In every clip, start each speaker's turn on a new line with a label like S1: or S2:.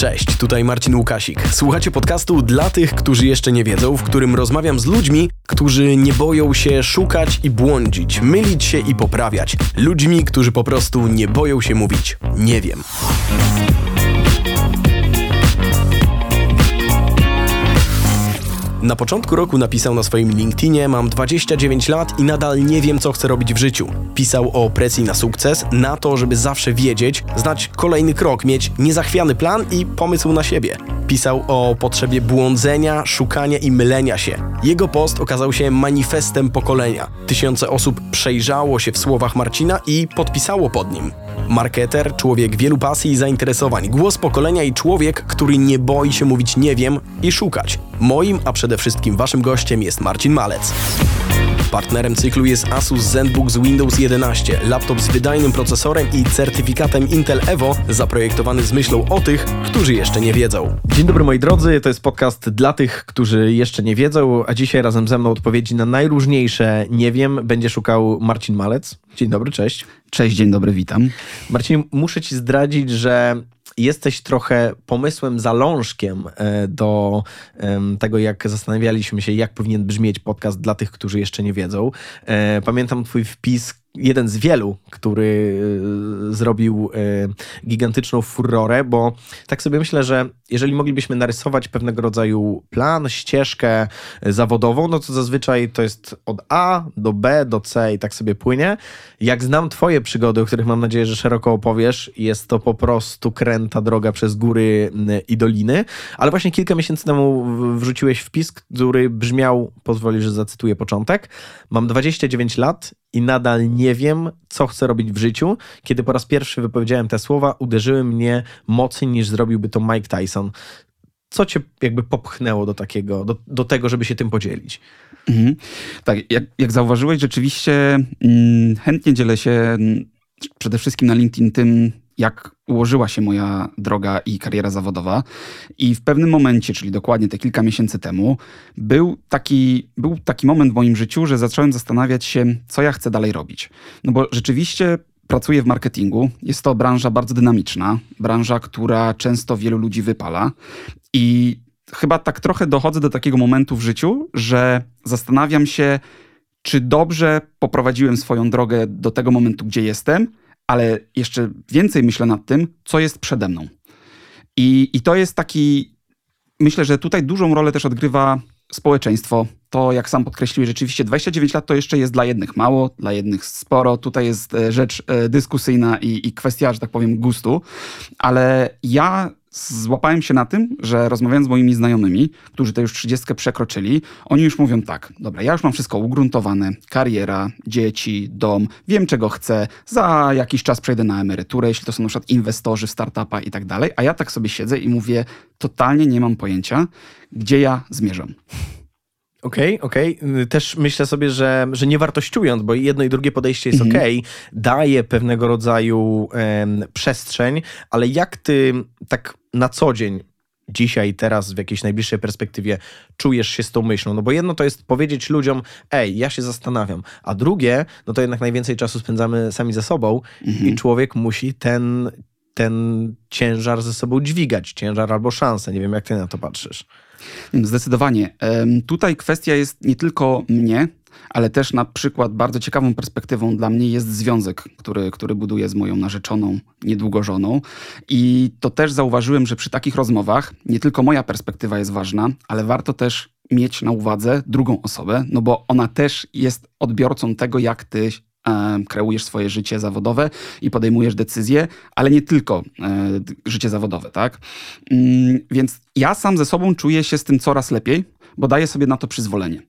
S1: Cześć, tutaj Marcin Łukasik. Słuchacie podcastu dla tych, którzy jeszcze nie wiedzą, w którym rozmawiam z ludźmi, którzy nie boją się szukać i błądzić, mylić się i poprawiać. Ludźmi, którzy po prostu nie boją się mówić nie wiem. Na początku roku napisał na swoim LinkedInie: Mam 29 lat i nadal nie wiem, co chcę robić w życiu. Pisał o presji na sukces, na to, żeby zawsze wiedzieć, znać kolejny krok, mieć niezachwiany plan i pomysł na siebie. Pisał o potrzebie błądzenia, szukania i mylenia się. Jego post okazał się manifestem pokolenia. Tysiące osób przejrzało się w słowach Marcina i podpisało pod nim. Marketer, człowiek wielu pasji i zainteresowań, głos pokolenia i człowiek, który nie boi się mówić nie wiem i szukać. Moim, a przede wszystkim waszym gościem jest Marcin Malec. Partnerem cyklu jest Asus ZenBook z Windows 11, laptop z wydajnym procesorem i certyfikatem Intel Evo, zaprojektowany z myślą o tych, którzy jeszcze nie wiedzą. Dzień dobry moi drodzy, to jest podcast dla tych, którzy jeszcze nie wiedzą, a dzisiaj razem ze mną odpowiedzi na najróżniejsze nie wiem będzie szukał Marcin Malec. Dzień dobry, cześć.
S2: Cześć, dzień dobry, witam.
S1: Marcin, muszę ci zdradzić, że jesteś trochę pomysłem, zalążkiem e, do tego, jak zastanawialiśmy się, jak powinien brzmieć podcast dla tych, którzy jeszcze nie wiedzą. E, pamiętam twój wpis, jeden z wielu, który e, zrobił e, gigantyczną furorę, bo tak sobie myślę, że jeżeli moglibyśmy narysować pewnego rodzaju plan, ścieżkę zawodową, no to zazwyczaj to jest od A do B do C i tak sobie płynie. Jak znam Twoje przygody, o których mam nadzieję, że szeroko opowiesz, jest to po prostu kręta droga przez góry i doliny. Ale właśnie kilka miesięcy temu wrzuciłeś wpis, który brzmiał, pozwoli, że zacytuję początek. Mam 29 lat i nadal nie wiem, co chcę robić w życiu. Kiedy po raz pierwszy wypowiedziałem te słowa, uderzyły mnie mocniej niż zrobiłby to Mike Tyson. Co cię jakby popchnęło do takiego, do, do tego, żeby się tym podzielić? Mhm.
S2: Tak, jak, jak zauważyłeś, rzeczywiście mm, chętnie dzielę się mm, przede wszystkim na LinkedIn tym, jak ułożyła się moja droga i kariera zawodowa. I w pewnym momencie, czyli dokładnie te kilka miesięcy temu, był taki, był taki moment w moim życiu, że zacząłem zastanawiać się, co ja chcę dalej robić. No bo rzeczywiście pracuję w marketingu. Jest to branża bardzo dynamiczna, branża, która często wielu ludzi wypala. I chyba tak trochę dochodzę do takiego momentu w życiu, że zastanawiam się, czy dobrze poprowadziłem swoją drogę do tego momentu, gdzie jestem, ale jeszcze więcej myślę nad tym, co jest przede mną. I, i to jest taki, myślę, że tutaj dużą rolę też odgrywa społeczeństwo. To, jak sam podkreśliłeś, rzeczywiście 29 lat to jeszcze jest dla jednych mało, dla jednych sporo. Tutaj jest e, rzecz e, dyskusyjna i, i kwestia, że tak powiem, gustu. Ale ja złapałem się na tym, że rozmawiając z moimi znajomymi, którzy te już 30 przekroczyli, oni już mówią tak, dobra, ja już mam wszystko ugruntowane, kariera, dzieci, dom, wiem czego chcę, za jakiś czas przejdę na emeryturę, jeśli to są na przykład inwestorzy w startupa i tak dalej, a ja tak sobie siedzę i mówię, totalnie nie mam pojęcia, gdzie ja zmierzam.
S1: Okej, okay, okej. Okay. Też myślę sobie, że, że nie wartościując, bo jedno i drugie podejście jest mhm. ok, daje pewnego rodzaju przestrzeń, ale jak ty tak na co dzień dzisiaj, teraz, w jakiejś najbliższej perspektywie czujesz się z tą myślą? No bo jedno to jest powiedzieć ludziom, ej, ja się zastanawiam, a drugie, no to jednak najwięcej czasu spędzamy sami ze sobą mhm. i człowiek musi ten, ten ciężar ze sobą dźwigać, ciężar albo szansę. Nie wiem, jak ty na to patrzysz.
S2: Zdecydowanie. Tutaj kwestia jest nie tylko mnie, ale też na przykład bardzo ciekawą perspektywą dla mnie jest związek, który, który buduję z moją narzeczoną, niedługo żoną. I to też zauważyłem, że przy takich rozmowach nie tylko moja perspektywa jest ważna, ale warto też mieć na uwadze drugą osobę, no bo ona też jest odbiorcą tego, jak ty kreujesz swoje życie zawodowe i podejmujesz decyzje, ale nie tylko e, życie zawodowe, tak? Mm, więc ja sam ze sobą czuję się z tym coraz lepiej, bo daję sobie na to przyzwolenie.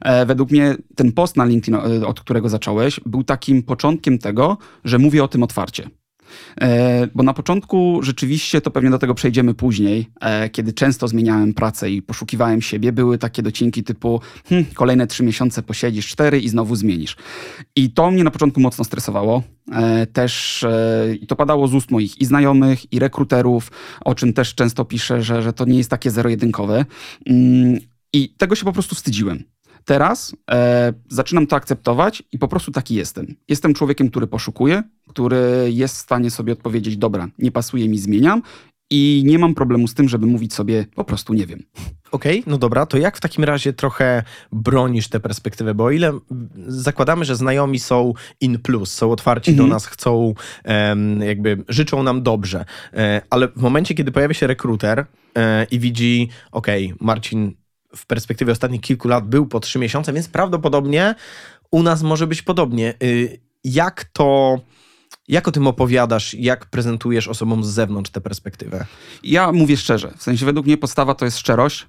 S2: E, według mnie ten post na LinkedIn, e, od którego zacząłeś, był takim początkiem tego, że mówię o tym otwarcie. E, bo na początku rzeczywiście, to pewnie do tego przejdziemy później, e, kiedy często zmieniałem pracę i poszukiwałem siebie, były takie docinki typu hm, kolejne trzy miesiące posiedzisz, cztery i znowu zmienisz. I to mnie na początku mocno stresowało. E, też to padało z ust moich i znajomych, i rekruterów, o czym też często piszę, że, że to nie jest takie zero-jedynkowe. Mm, I tego się po prostu wstydziłem. Teraz e, zaczynam to akceptować i po prostu taki jestem. Jestem człowiekiem, który poszukuje, który jest w stanie sobie odpowiedzieć: Dobra, nie pasuje mi, zmieniam. i nie mam problemu z tym, żeby mówić sobie po prostu nie wiem.
S1: Okej, okay, no dobra, to jak w takim razie trochę bronisz tę perspektywę? Bo o ile zakładamy, że znajomi są in plus, są otwarci mhm. do nas, chcą, um, jakby życzą nam dobrze, e, ale w momencie, kiedy pojawia się rekruter e, i widzi, okej, okay, Marcin w perspektywie ostatnich kilku lat był po trzy miesiące, więc prawdopodobnie u nas może być podobnie. Y, jak to jak o tym opowiadasz, jak prezentujesz osobom z zewnątrz tę perspektywę?
S2: Ja mówię szczerze. W sensie według mnie podstawa to jest szczerość,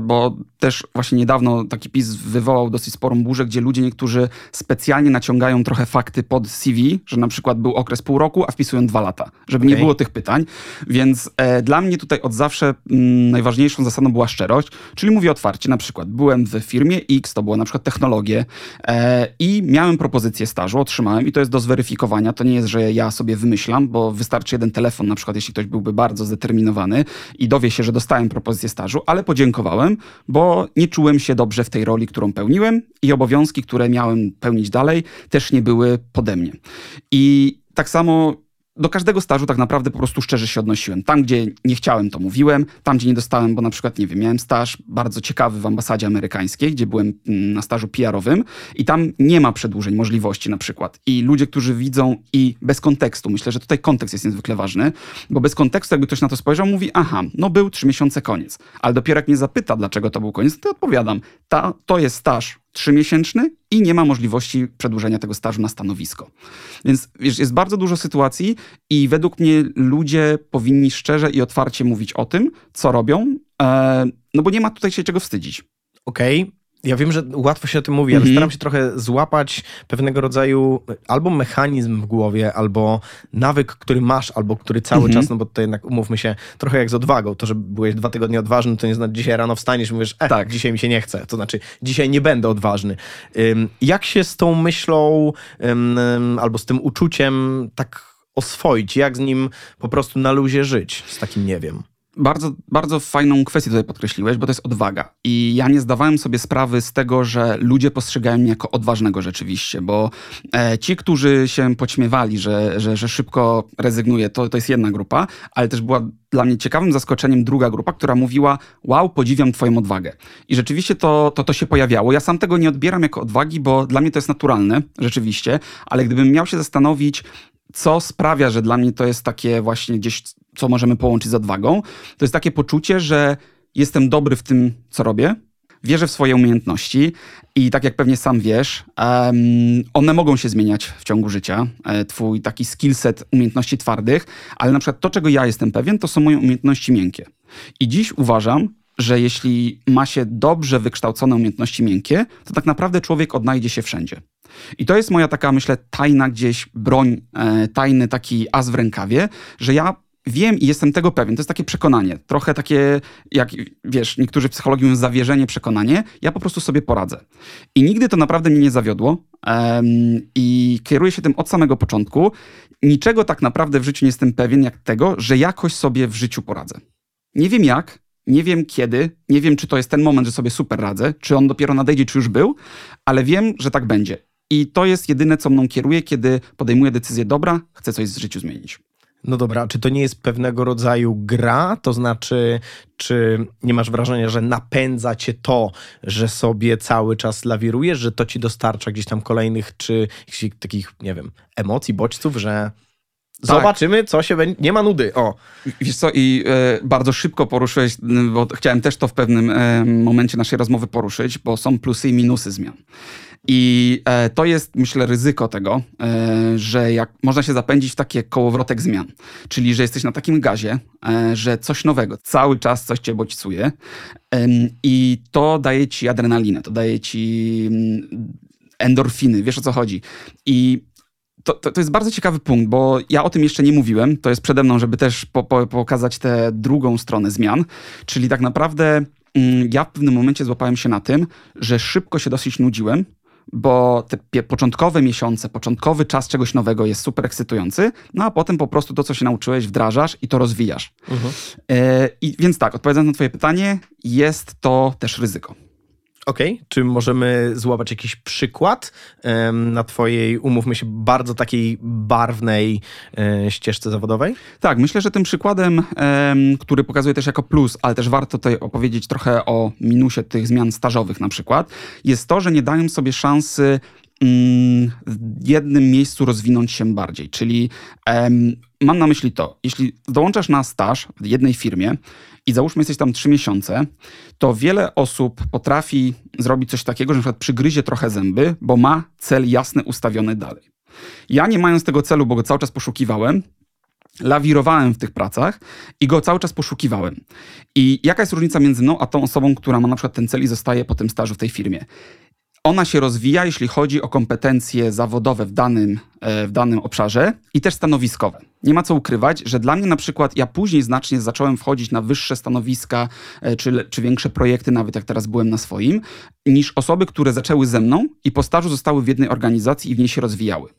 S2: bo też właśnie niedawno taki PiS wywołał dosyć sporą burzę, gdzie ludzie niektórzy specjalnie naciągają trochę fakty pod CV, że na przykład był okres pół roku, a wpisują dwa lata, żeby okay. nie było tych pytań. Więc e, dla mnie tutaj od zawsze m, mm, najważniejszą zasadą była szczerość, czyli mówię otwarcie, na przykład byłem w firmie X, to było na przykład technologie e, i miałem propozycję stażu, otrzymałem i to jest do zweryfikowania, to nie jest, że ja sobie wymyślam, bo wystarczy jeden telefon, na przykład jeśli ktoś byłby bardzo zdeterminowany i dowie się, że dostałem propozycję stażu, ale podziękowałem, bo nie czułem się dobrze w tej roli, którą pełniłem i obowiązki, które miałem pełnić dalej, też nie były pode mnie. I tak samo do każdego stażu tak naprawdę po prostu szczerze się odnosiłem. Tam, gdzie nie chciałem, to mówiłem. Tam, gdzie nie dostałem, bo na przykład, nie wiem, miałem staż bardzo ciekawy w ambasadzie amerykańskiej, gdzie byłem mm, na stażu PR-owym i tam nie ma przedłużeń możliwości na przykład. I ludzie, którzy widzą i bez kontekstu, myślę, że tutaj kontekst jest niezwykle ważny, bo bez kontekstu, jakby ktoś na to spojrzał, mówi, aha, no był trzy miesiące, koniec. Ale dopiero jak mnie zapyta, dlaczego to był koniec, to odpowiadam, ta, to jest staż trzymiesięczny i nie ma możliwości przedłużenia tego stażu na stanowisko. Więc wiesz, jest bardzo dużo sytuacji i według mnie ludzie powinni szczerze i otwarcie mówić o tym, co robią, e, no bo nie ma tutaj się czego wstydzić.
S1: Okej, okay. Ja wiem, że łatwo się o tym mówi, ale -hmm. staram się trochę złapać pewnego rodzaju albo mechanizm w głowie, albo nawyk, który masz, albo który cały -hmm. czas, no bo to jednak umówmy się, trochę jak z odwagą. To, że byłeś dwa tygodnie odważny, to nie znaczy, dzisiaj rano wstaniesz i mówisz, e, tak, dzisiaj mi się nie chce. To znaczy, dzisiaj nie będę odważny. Um, jak się z tą myślą um, albo z tym uczuciem tak oswoić? Jak z nim po prostu na luzie żyć? Z takim nie wiem
S2: bardzo, bardzo fajną kwestię tutaj podkreśliłeś, bo to jest odwaga. I ja nie zdawałem sobie sprawy z tego, że ludzie postrzegają mnie jako odważnego rzeczywiście, bo e, ci, którzy się poćmiewali, że, że, że szybko rezygnuję, to, to jest jedna grupa, ale też była dla mnie ciekawym zaskoczeniem druga grupa, która mówiła: Wow, podziwiam Twoją odwagę. I rzeczywiście to, to, to się pojawiało. Ja sam tego nie odbieram jako odwagi, bo dla mnie to jest naturalne, rzeczywiście, ale gdybym miał się zastanowić, co sprawia, że dla mnie to jest takie właśnie gdzieś, co możemy połączyć z odwagą, to jest takie poczucie, że jestem dobry w tym, co robię, wierzę w swoje umiejętności i tak jak pewnie sam wiesz, um, one mogą się zmieniać w ciągu życia. E, twój taki skillset umiejętności twardych, ale na przykład to, czego ja jestem pewien, to są moje umiejętności miękkie. I dziś uważam, że jeśli ma się dobrze wykształcone umiejętności miękkie, to tak naprawdę człowiek odnajdzie się wszędzie. I to jest moja taka, myślę, tajna gdzieś broń, e, tajny taki as w rękawie, że ja wiem i jestem tego pewien. To jest takie przekonanie, trochę takie, jak wiesz, niektórzy psychologii mówią zawierzenie, przekonanie. Ja po prostu sobie poradzę. I nigdy to naprawdę mnie nie zawiodło um, i kieruję się tym od samego początku. Niczego tak naprawdę w życiu nie jestem pewien jak tego, że jakoś sobie w życiu poradzę. Nie wiem jak, nie wiem kiedy, nie wiem czy to jest ten moment, że sobie super radzę, czy on dopiero nadejdzie, czy już był, ale wiem, że tak będzie. I to jest jedyne, co mną kieruje, kiedy podejmuję decyzję, dobra, chcę coś w życiu zmienić.
S1: No dobra, czy to nie jest pewnego rodzaju gra? To znaczy, czy nie masz wrażenia, że napędza cię to, że sobie cały czas lawirujesz, że to ci dostarcza gdzieś tam kolejnych, czy takich, nie wiem, emocji, bodźców, że. Zobaczymy, co się będzie. Nie ma nudy. O.
S2: Wiesz co, i e, bardzo szybko poruszyłeś, bo chciałem też to w pewnym e, momencie naszej rozmowy poruszyć, bo są plusy i minusy zmian. I e, to jest, myślę, ryzyko tego, e, że jak można się zapędzić w takie kołowrotek zmian. Czyli, że jesteś na takim gazie, e, że coś nowego, cały czas coś cię bodźcuje i to daje ci adrenalinę, to daje ci mm, endorfiny, wiesz o co chodzi. I to, to, to, jest bardzo ciekawy punkt, bo ja o tym jeszcze nie mówiłem. To jest przede mną, żeby też po, po, pokazać tę drugą stronę zmian. Czyli tak naprawdę mm, ja w pewnym momencie złapałem się na tym, że szybko się dosyć nudziłem, bo te początkowe miesiące, początkowy czas czegoś nowego jest super ekscytujący, no a potem po prostu to, co się nauczyłeś, wdrażasz i to rozwijasz. Uh -huh. e, I więc tak, odpowiadając na Twoje pytanie, jest to też ryzyko.
S1: Okej, okay. czy możemy złapać jakiś przykład um, na twojej, umówmy się, bardzo takiej barwnej um, ścieżce zawodowej?
S2: Tak, myślę, że tym przykładem, który pokazuje też jako plus, ale też warto tutaj opowiedzieć trochę o minusie tych zmian stażowych na przykład, jest to, że nie dają sobie szansy mm, w jednym miejscu rozwinąć się bardziej. Czyli mam na myśli to, jeśli dołączasz na staż w jednej firmie i załóżmy jesteś tam trzy miesiące, to wiele osób potrafi zrobić coś takiego, że na przykład przygryzie trochę zęby, bo ma cel jasny ustawiony dalej. Ja nie mając tego celu, bo go cały czas poszukiwałem, lawirowałem w tych pracach i go cały czas poszukiwałem. I jaka jest różnica między mną a tą osobą, która ma na przykład ten cel i zostaje po tym stażu w tej firmie? Ona się rozwija, jeśli chodzi o kompetencje zawodowe w danym, w danym obszarze i też stanowiskowe. Nie ma co ukrywać, że dla mnie na przykład ja później znacznie zacząłem wchodzić na wyższe stanowiska e, czy, czy większe projekty, nawet jak teraz byłem na swoim, niż osoby, które zaczęły ze mną i po stażu zostały w jednej organizacji i w niej się rozwijały.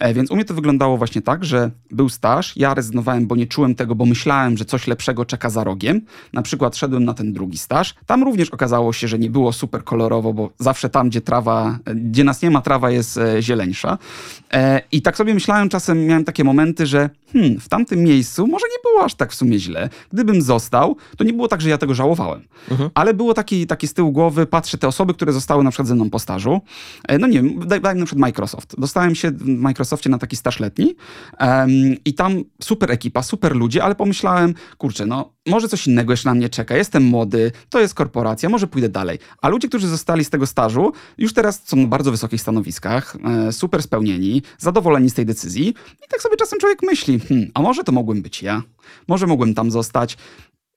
S2: E, więc u mnie to wyglądało właśnie tak, że był staż, ja rezygnowałem, bo nie czułem tego, bo myślałem, że coś lepszego czeka za rogiem. Na przykład szedłem na ten drugi staż. Tam również okazało się, że nie było super kolorowo, bo zawsze tam, gdzie trawa, e, gdzie nas nie ma, trawa jest zieleńsza. I tak sobie myślałem, czasem miałem takie momenty, że hmm, w tamtym miejscu może nie było aż tak w sumie źle. Gdybym został, to nie było tak, że ja tego żałowałem. Mhm. Ale było taki, taki z tyłu głowy, patrzę te osoby, które zostały na przykład ze mną po stażu. E, no nie wiem, daj, daj na przykład Microsoft. Dostałem się w Microsoftie na taki staż letni um, i tam super ekipa, super ludzie, ale pomyślałem, kurczę, no może coś innego jeszcze na mnie czeka, jestem młody, to jest korporacja, może pójdę dalej. A ludzie, którzy zostali z tego stażu, już teraz są na bardzo wysokich stanowiskach, e, super spełnieni, zadowoleni z tej decyzji i tak sobie czasem człowiek myśli, hmm, a może to mogłem być ja, może mogłem tam zostać.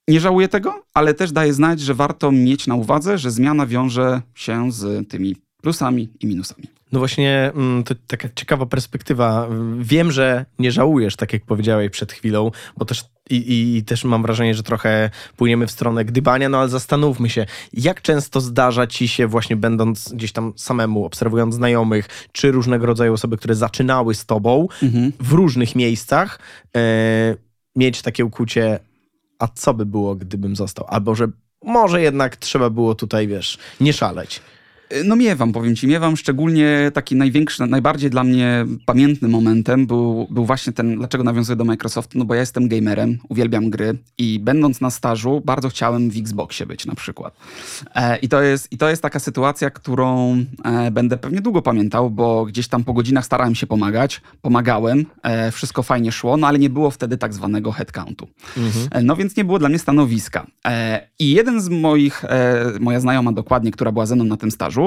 S2: Nie żałuję tego, ale też daje znać, że warto mieć na uwadze, że zmiana wiąże się z tymi plusami i minusami.
S1: No właśnie, mm, to taka ciekawa perspektywa. Wiem, że nie żałujesz, tak jak powiedziałeś przed chwilą, bo też i, i, też mam wrażenie, że trochę płyniemy w stronę gdybania, no ale zastanówmy się, jak często zdarza ci się właśnie będąc gdzieś tam samemu, obserwując znajomych, czy różnego rodzaju osoby, które zaczynały z tobą mhm. w różnych miejscach, e, mieć takie ukucie, a co by było, gdybym został? Albo że może jednak trzeba było tutaj, wiesz, nie szaleć.
S2: No miewam, powiem ci, miewam. Szczególnie taki największy, najbardziej dla mnie pamiętny momentem był, był właśnie ten, dlaczego nawiązuję do Microsoftu, no bo ja jestem gamerem, uwielbiam gry i będąc na stażu bardzo chciałem w Xboxie być na przykład. E, i, to jest, I to jest taka sytuacja, którą e, będę pewnie długo pamiętał, bo gdzieś tam po godzinach starałem się pomagać, pomagałem, e, wszystko fajnie szło, no ale nie było wtedy tak zwanego headcountu. Mhm. E, no więc nie było dla mnie stanowiska. E, I jeden z moich, e, moja znajoma dokładnie, która była ze mną na tym stażu,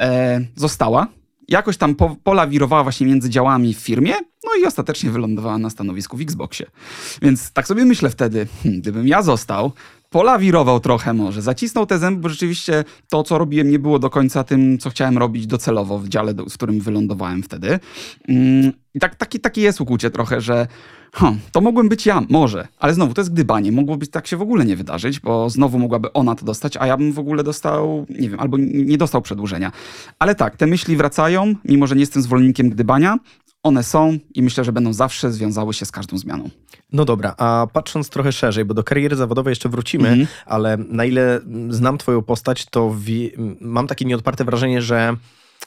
S2: e, została. Jakoś tam po, polawirowała właśnie między działami w firmie, no i ostatecznie wylądowała na stanowisku w Xboxie. Więc tak sobie myślę wtedy, hmm, gdybym ja został, polawirował trochę może, zacisnął te zęby, bo rzeczywiście to, co robiłem, nie było do końca tym, co chciałem robić docelowo w dziale, w którym wylądowałem wtedy. Mm, I tak, taki, taki jest ukłucie trochę, że Hm, to mogłem być ja, może, ale znowu to jest gdybanie. Mogło być tak się w ogóle nie wydarzyć, bo znowu mogłaby ona to dostać, a ja bym w ogóle dostał, nie wiem, albo nie dostał przedłużenia. Ale tak, te myśli wracają, mimo że nie jestem zwolennikiem gdybania, one są i myślę, że będą zawsze związały się z każdą zmianą.
S1: No dobra, a patrząc trochę szerzej, bo do kariery zawodowej jeszcze wrócimy, mm -hmm. ale na ile znam Twoją postać, to mam takie nieodparte wrażenie, że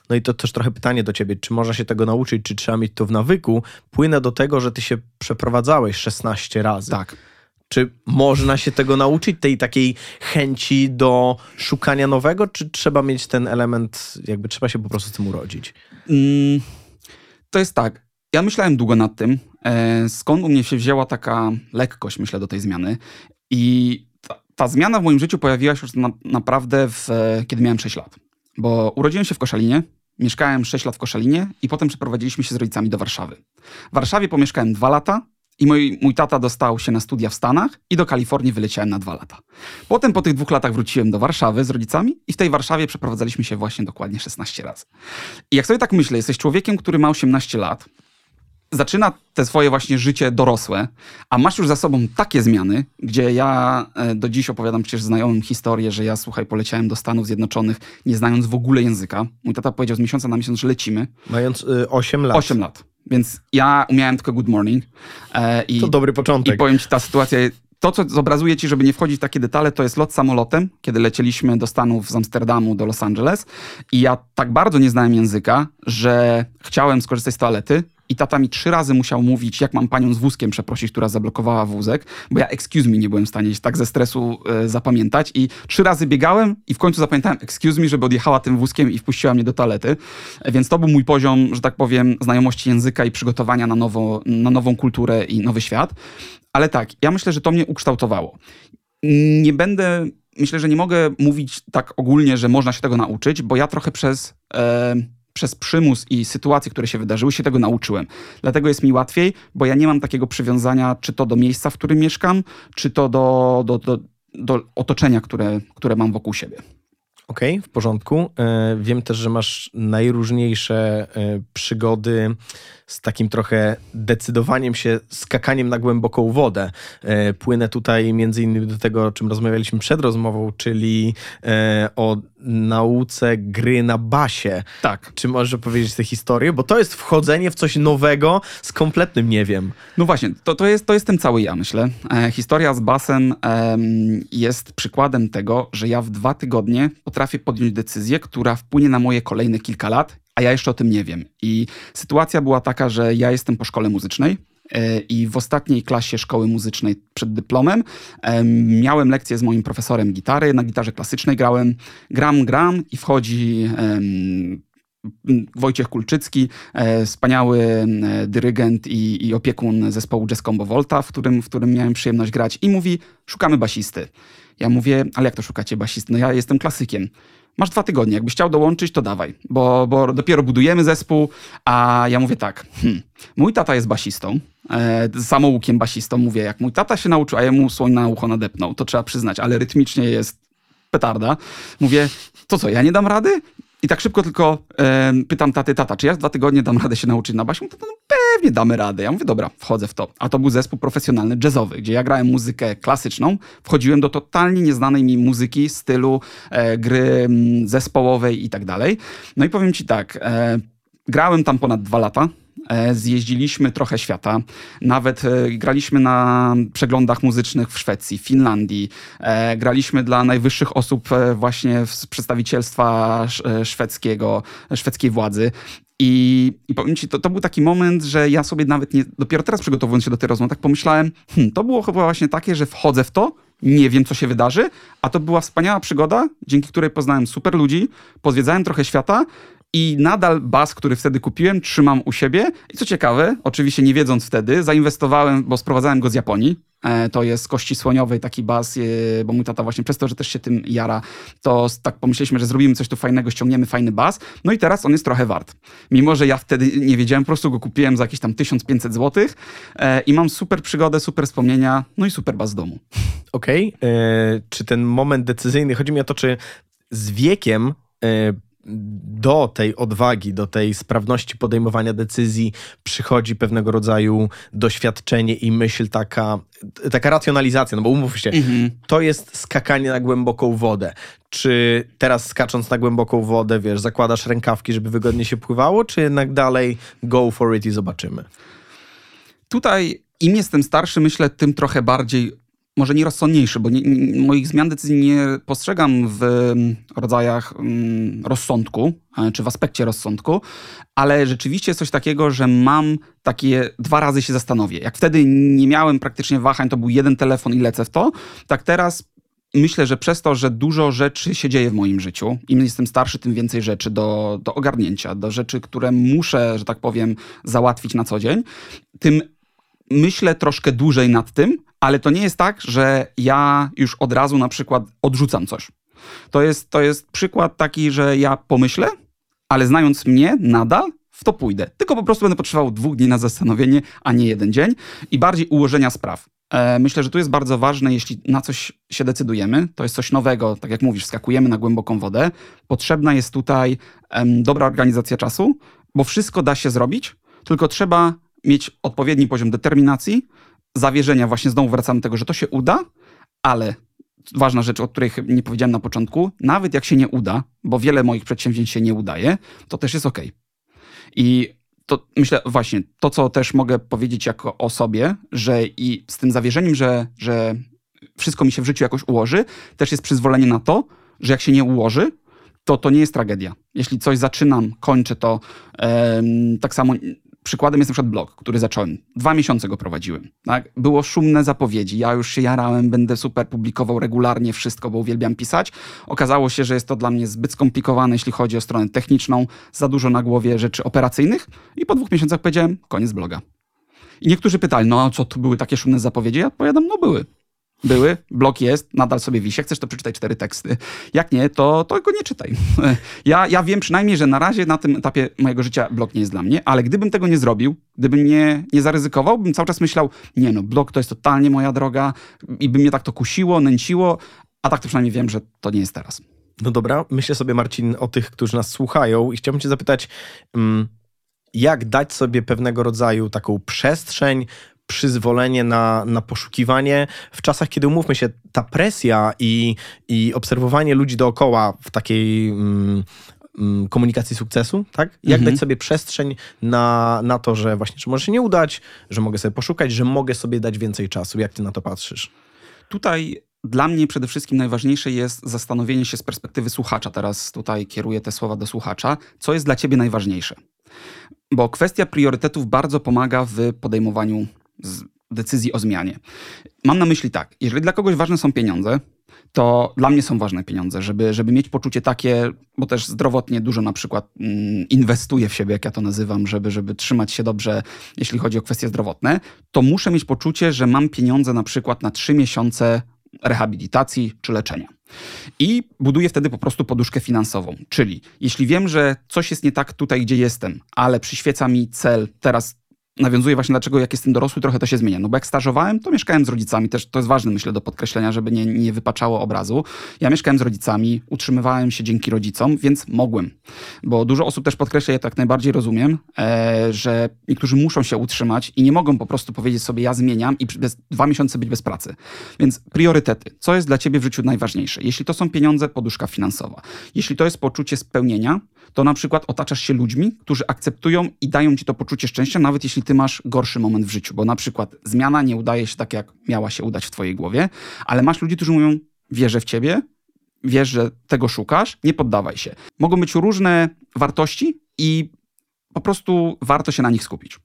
S1: no i to też trochę pytanie do ciebie, czy można się tego nauczyć, czy trzeba mieć to w nawyku, płynę do tego, że ty się przeprowadzałeś 16 razy.
S2: Tak.
S1: Czy można się tego nauczyć, tej takiej chęci do szukania nowego, czy trzeba mieć ten element, jakby trzeba się po prostu z tym urodzić? Mm,
S2: to jest tak. Ja myślałem długo nad tym, e, skąd u mnie się wzięła taka lekkość, myślę, do tej zmiany. I ta, ta zmiana w moim życiu pojawiła się już na, naprawdę, w, e, kiedy miałem 6 lat. Bo urodziłem się w Koszalinie, mieszkałem 6 lat w Koszalinie i potem przeprowadziliśmy się z rodzicami do Warszawy. W Warszawie pomieszkałem 2 lata i mój, mój tata dostał się na studia w Stanach i do Kalifornii wyleciałem na 2 lata. Potem po tych dwóch latach wróciłem do Warszawy z rodzicami i w tej Warszawie przeprowadzaliśmy się właśnie dokładnie 16 razy. I jak sobie tak myślę, jesteś człowiekiem, który ma 18 lat, zaczyna te swoje właśnie życie dorosłe, a masz już za sobą takie zmiany, gdzie ja e, do dziś opowiadam przecież znajomym historię, że ja, słuchaj, poleciałem do Stanów Zjednoczonych, nie znając w ogóle języka. Mój tata powiedział z miesiąca na miesiąc, że lecimy.
S1: Mając y, 8 lat.
S2: 8 lat. Więc ja umiałem tylko good morning.
S1: E, i, to dobry początek.
S2: I powiem ci, ta sytuacja to, co zobrazuję ci, żeby nie wchodzić w takie detale, to jest lot samolotem, kiedy lecieliśmy do Stanów z Amsterdamu do Los Angeles i ja tak bardzo nie znałem języka, że chciałem skorzystać z toalety i tata mi trzy razy musiał mówić, jak mam panią z wózkiem przeprosić, która zablokowała wózek, bo ja excuse me nie byłem w stanie tak ze stresu e, zapamiętać i trzy razy biegałem i w końcu zapamiętałem excuse me, żeby odjechała tym wózkiem i wpuściła mnie do toalety. Więc to był mój poziom, że tak powiem, znajomości języka i przygotowania na, nowo, na nową kulturę i nowy świat. Ale tak, ja myślę, że to mnie ukształtowało. Nie będę, myślę, że nie mogę mówić tak ogólnie, że można się tego nauczyć, bo ja trochę przez... E, przez przymus i sytuacje, które się wydarzyły, się tego nauczyłem. Dlatego jest mi łatwiej, bo ja nie mam takiego przywiązania, czy to do miejsca, w którym mieszkam, czy to do, do, do, do otoczenia, które, które mam wokół siebie.
S1: Okej, okay, w porządku. E, wiem też, że masz najróżniejsze e, przygody z takim trochę decydowaniem się, skakaniem na głęboką wodę. E, płynę tutaj między innymi do tego, o czym rozmawialiśmy przed rozmową, czyli o nauce gry na basie.
S2: Tak.
S1: Czy możesz powiedzieć tę historię? Bo to jest wchodzenie w coś nowego z kompletnym nie wiem.
S2: No właśnie, to, to, jest, to jest ten cały ja, myślę. E, historia z basem e, jest przykładem tego, że ja w dwa tygodnie potrafię podjąć decyzję, która wpłynie na moje kolejne kilka lat, a ja jeszcze o tym nie wiem. I sytuacja była taka, że ja jestem po szkole muzycznej, e, i w ostatniej klasie szkoły muzycznej przed dyplomem miałem lekcję z moim profesorem gitary. Na gitarze klasycznej grałem, gram, gram i wchodzi Wojciech Kulczycki, e, wspaniały dyrygent i, i opiekun zespołu Jazz Combo Volta, w którym, w którym miałem przyjemność grać i mówi, szukamy basisty. Ja mówię, ale jak to szukacie basisty? No ja jestem klasykiem. Masz dwa tygodnie, jakbyś chciał dołączyć, to dawaj, bo, bo dopiero budujemy zespół, a ja mówię tak, hmm, mój tata jest basistą, e, samoukiem basistą, mówię, jak mój tata się nauczył, a ja mu słoń na ucho nadepnął, to trzeba przyznać, ale rytmicznie jest petarda. Mówię, to co, ja nie dam rady? I tak szybko tylko e, pytam taty, tata, czy ja dwa tygodnie dam radę się nauczyć na basie? No, pewnie damy radę. Ja mówię, dobra, wchodzę w to. A to był zespół profesjonalny, jazzowy, gdzie ja grałem muzykę klasyczną, wchodziłem do totalnie nieznanej mi muzyki, stylu e, gry m, zespołowej i tak dalej. No i powiem ci tak, e, grałem tam ponad dwa lata, zjeździliśmy trochę świata. Nawet e, graliśmy na przeglądach muzycznych w Szwecji, Finlandii. E, graliśmy dla najwyższych osób właśnie z przedstawicielstwa szwedzkiego, szwedzkiej władzy. I, I powiem ci, to, to był taki moment, że ja sobie nawet nie, dopiero teraz przygotowując się do tej rozmowy, tak pomyślałem, hmm, to było chyba właśnie takie, że wchodzę w to, nie wiem, co się wydarzy, a to była wspaniała przygoda, dzięki której poznałem super ludzi, pozwiedzałem trochę świata i nadal bas, który wtedy kupiłem, trzymam u siebie. I co ciekawe, oczywiście nie wiedząc wtedy, zainwestowałem, bo sprowadzałem go z Japonii. E, to jest kości słoniowej taki bas, e, bo mój tata właśnie przez to, że też się tym jara, to tak pomyśleliśmy, że zrobimy coś tu fajnego, ściągniemy fajny bas. No i teraz on jest trochę wart. Mimo, że ja wtedy nie wiedziałem, po prostu go kupiłem za jakieś tam 1500 zł e, i mam super przygodę, super wspomnienia, no i super bas w domu.
S1: Okej. Okay. Czy ten moment decyzyjny, chodzi mi o to, czy z wiekiem do tej odwagi, do tej sprawności podejmowania decyzji przychodzi pewnego rodzaju doświadczenie i myśl taka, taka racjonalizacja, no bo umówmy się, mhm. to jest skakanie na głęboką wodę. Czy teraz skacząc na głęboką wodę, wiesz, zakładasz rękawki, żeby wygodnie się pływało, czy jednak dalej go for it i zobaczymy?
S2: Tutaj im jestem starszy, myślę, tym trochę bardziej może nie rozsądniejszy, bo nie, nie, moich zmian decyzji nie postrzegam w mm, rodzajach mm, rozsądku, e, czy w aspekcie rozsądku, ale rzeczywiście jest coś takiego, że mam takie dwa razy się zastanowię. Jak wtedy nie miałem praktycznie wahań, to był jeden telefon i lecę w to, tak teraz myślę, że przez to, że dużo rzeczy się dzieje w moim życiu, im jestem starszy, tym więcej rzeczy do, do ogarnięcia, do rzeczy, które muszę, że tak powiem, załatwić na co dzień, tym myślę troszkę dłużej nad tym, ale to nie jest tak, że ja już od razu na przykład odrzucam coś. To jest, to jest przykład taki, że ja pomyślę, ale znając mnie nadal, w to pójdę. Tylko po prostu będę potrzebował dwóch dni na zastanowienie, a nie jeden dzień i bardziej ułożenia spraw. E, myślę, że tu jest bardzo ważne, jeśli na coś się decydujemy, to jest coś nowego, tak jak mówisz, skakujemy na głęboką wodę. Potrzebna jest tutaj dobra organizacja czasu, bo wszystko da się zrobić, tylko trzeba mieć odpowiedni poziom determinacji, zawierzenia, właśnie znowu wracamy do tego, że to się uda, ale ważna rzecz, o której nie powiedziałem na początku, nawet jak się nie uda, bo wiele moich przedsięwzięć się nie udaje, to też jest ok. I to myślę właśnie, to co też mogę powiedzieć jako o sobie, że i z tym zawierzeniem, że, że wszystko mi się w życiu jakoś ułoży, też jest przyzwolenie na to, że jak się nie ułoży, to to nie jest tragedia. Jeśli coś zaczynam, kończę to, tak samo przykładem jest na przykład blog, który zacząłem. Dwa miesiące go prowadziłem. Tak? Było szumne zapowiedzi. Ja już się jarałem, będę super publikował regularnie wszystko, bo uwielbiam pisać. Okazało się, że jest to dla mnie zbyt skomplikowane, jeśli chodzi o stronę techniczną, za dużo na głowie rzeczy operacyjnych i po dwóch miesiącach powiedziałem, koniec bloga. I niektórzy pytali, no a co, to były takie szumne zapowiedzi? Ja odpowiadam, no były. Były, blok jest, nadal sobie wisi. Chcesz, to przeczytaj cztery teksty. Jak nie, to, to go nie czytaj. Ja, ja wiem przynajmniej, że na razie na tym etapie mojego życia blok nie jest dla mnie, ale gdybym tego nie zrobił, gdybym nie, nie zaryzykował, bym cały czas myślał, nie no, blok to jest totalnie moja droga i by mnie tak to kusiło, nęciło, a tak to przynajmniej wiem, że to nie jest teraz.
S1: No dobra, myślę sobie, Marcin, o tych, którzy nas słuchają i chciałbym cię zapytać, mm, jak dać sobie pewnego rodzaju taką przestrzeń, przyzwolenie na, na poszukiwanie w czasach, kiedy umówmy się, ta presja i, i obserwowanie ludzi dookoła w takiej mm, mm komunikacji sukcesu, tak? Jak mhm. dać sobie przestrzeń na, na to, że właśnie, że może się nie udać, że mogę sobie poszukać, że mogę sobie dać więcej czasu. Jak ty na to patrzysz?
S2: Tutaj dla mnie przede wszystkim najważniejsze jest zastanowienie się z perspektywy słuchacza. Teraz tutaj kieruję te słowa do słuchacza. Co jest dla ciebie najważniejsze? Bo kwestia priorytetów bardzo pomaga w podejmowaniu decyzji o zmianie. Mam na myśli tak, jeżeli dla kogoś ważne są pieniądze, to dla mnie są ważne pieniądze, żeby, żeby mieć poczucie takie, bo też zdrowotnie dużo na przykład mm, inwestuję w siebie, jak ja to nazywam, żeby, żeby trzymać się dobrze, jeśli chodzi o kwestie zdrowotne, to muszę mieć poczucie, że mam pieniądze na przykład na trzy miesiące rehabilitacji czy leczenia. I buduję wtedy po prostu poduszkę finansową. Czyli jeśli wiem, że coś jest nie tak tutaj, gdzie jestem, ale przyświeca mi cel, teraz nawiązuje właśnie dlaczego jak jestem dorosły, trochę to się zmienia. No bo jak stażowałem, to mieszkałem z rodzicami, też to jest ważne myślę do podkreślenia, żeby nie, nie wypaczało obrazu. Ja mieszkałem z rodzicami, utrzymywałem się dzięki rodzicom, więc mogłem. Bo dużo osób też podkreśla, ja tak najbardziej rozumiem, e, że niektórzy muszą się utrzymać i nie mogą po prostu powiedzieć sobie ja zmieniam i przez dwa miesiące być bez pracy. Więc priorytety. Co jest dla ciebie w życiu najważniejsze? Jeśli to są pieniądze, poduszka finansowa. Jeśli to jest poczucie spełnienia, to na przykład otaczasz się ludźmi, którzy akceptują i dają ci to poczucie szczęścia, nawet jeśli ty masz gorszy moment w życiu, bo na przykład zmiana nie udaje się tak, jak miała się udać w twojej głowie, ale masz ludzi, którzy mówią, wierzę w ciebie, wiesz, że tego szukasz, nie poddawaj się. Mogą być różne wartości i po prostu warto się na nich skupić.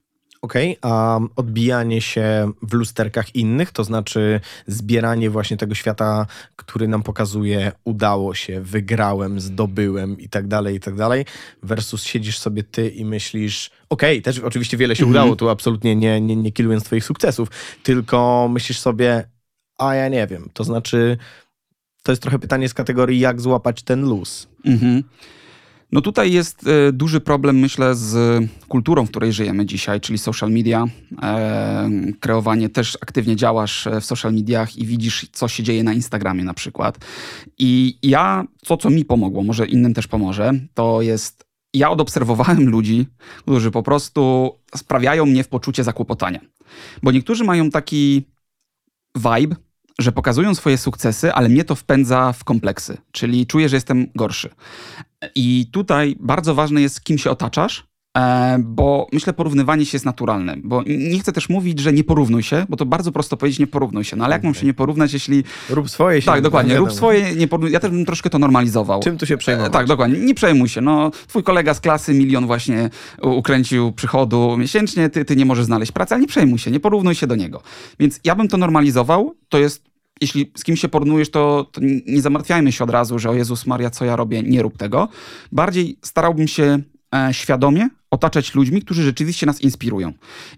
S1: Okej, okay, a odbijanie się w lusterkach innych, to znaczy zbieranie właśnie tego świata, który nam pokazuje, udało się, wygrałem, zdobyłem i tak dalej, i tak dalej, versus siedzisz sobie ty i myślisz, okej, okay, też oczywiście wiele się udało, tu absolutnie nie, nie, nie kilując twoich sukcesów, tylko myślisz sobie, a ja nie wiem, to znaczy, to jest trochę pytanie z kategorii, jak złapać ten luz. Mhm.
S2: No tutaj jest e, duży problem, myślę, z kulturą, w której żyjemy dzisiaj, czyli social media. E, kreowanie też aktywnie działasz e, w social mediach i widzisz, co się dzieje na Instagramie na przykład. I ja, to co mi pomogło, może innym też pomoże, to jest ja odobserwowałem ludzi, którzy po prostu sprawiają mnie w poczucie zakłopotania. Bo niektórzy mają taki vibe, że pokazują swoje sukcesy, ale mnie to wpędza w kompleksy, czyli czuję, że jestem gorszy. I tutaj bardzo ważne jest, kim się otaczasz, bo myślę, porównywanie się jest naturalne. Bo nie chcę też mówić, że nie porównuj się, bo to bardzo prosto powiedzieć, nie porównuj się. No ale jak mam się nie porównać, jeśli.
S1: Rób swoje się.
S2: Tak, dokładnie. Rób swoje, nie porównuj. Ja też bym troszkę to normalizował.
S1: Czym tu się przejmować?
S2: Tak, dokładnie. Nie przejmuj się. No, twój kolega z klasy milion właśnie ukręcił przychodu miesięcznie, ty, ty nie możesz znaleźć pracy, ale nie przejmuj się, nie porównuj się do niego. Więc ja bym to normalizował. To jest jeśli z kim się porównujesz, to, to, nie zamartwiajmy się od razu, że o Jezus Maria, co ja robię, nie rób tego. Bardziej starałbym się e, świadomie otaczać ludźmi, którzy rzeczywiście nas inspirują.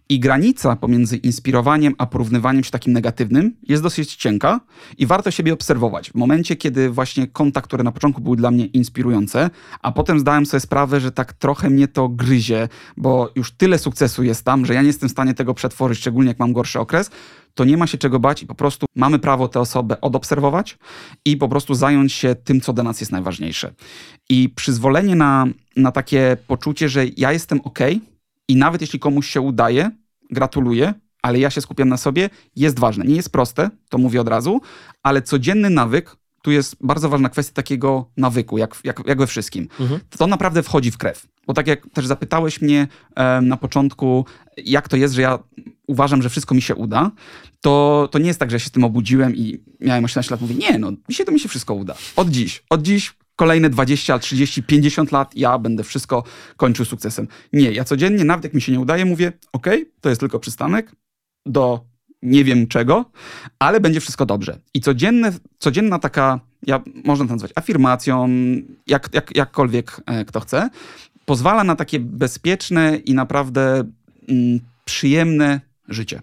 S2: I granica pomiędzy inspirowaniem a porównywaniem się takim negatywnym jest dosyć cienka i warto siebie obserwować. W momencie, kiedy właśnie konta, które na początku były dla mnie inspirujące, a potem zdałem sobie sprawę, że tak trochę mnie to gryzie, bo już tyle sukcesu jest tam, że ja nie jestem w stanie tego przetworzyć, szczególnie jak mam gorszy okres, to nie ma się czego bać i po prostu mamy prawo tę osobę odobserwować i po prostu zająć się tym, co dla nas jest najważniejsze. I przyzwolenie na, na takie poczucie, że ja jestem ok i nawet jeśli komuś się udaje, gratuluję, ale ja się skupiam na sobie, jest ważne. Nie jest proste, to mówię od razu, ale codzienny nawyk tu jest bardzo ważna kwestia takiego nawyku, jak, jak, jak we wszystkim. Mhm. To naprawdę wchodzi w krew. Bo tak jak też zapytałeś mnie e, na początku, jak to jest, że ja uważam, że wszystko mi się uda, to, to nie jest tak, że ja się tym obudziłem i miałem 18 lat, mówię, nie, no, dzisiaj to mi się wszystko uda. Od dziś, od dziś kolejne 20, 30, 50 lat ja będę wszystko kończył sukcesem. Nie, ja codziennie, nawet jak mi się nie udaje, mówię, ok, to jest tylko przystanek do nie wiem czego, ale będzie wszystko dobrze. I codzienne, codzienna taka, ja, można to nazwać afirmacją, jak, jak, jakkolwiek e, kto chce, pozwala na takie bezpieczne i naprawdę mm, przyjemne życie.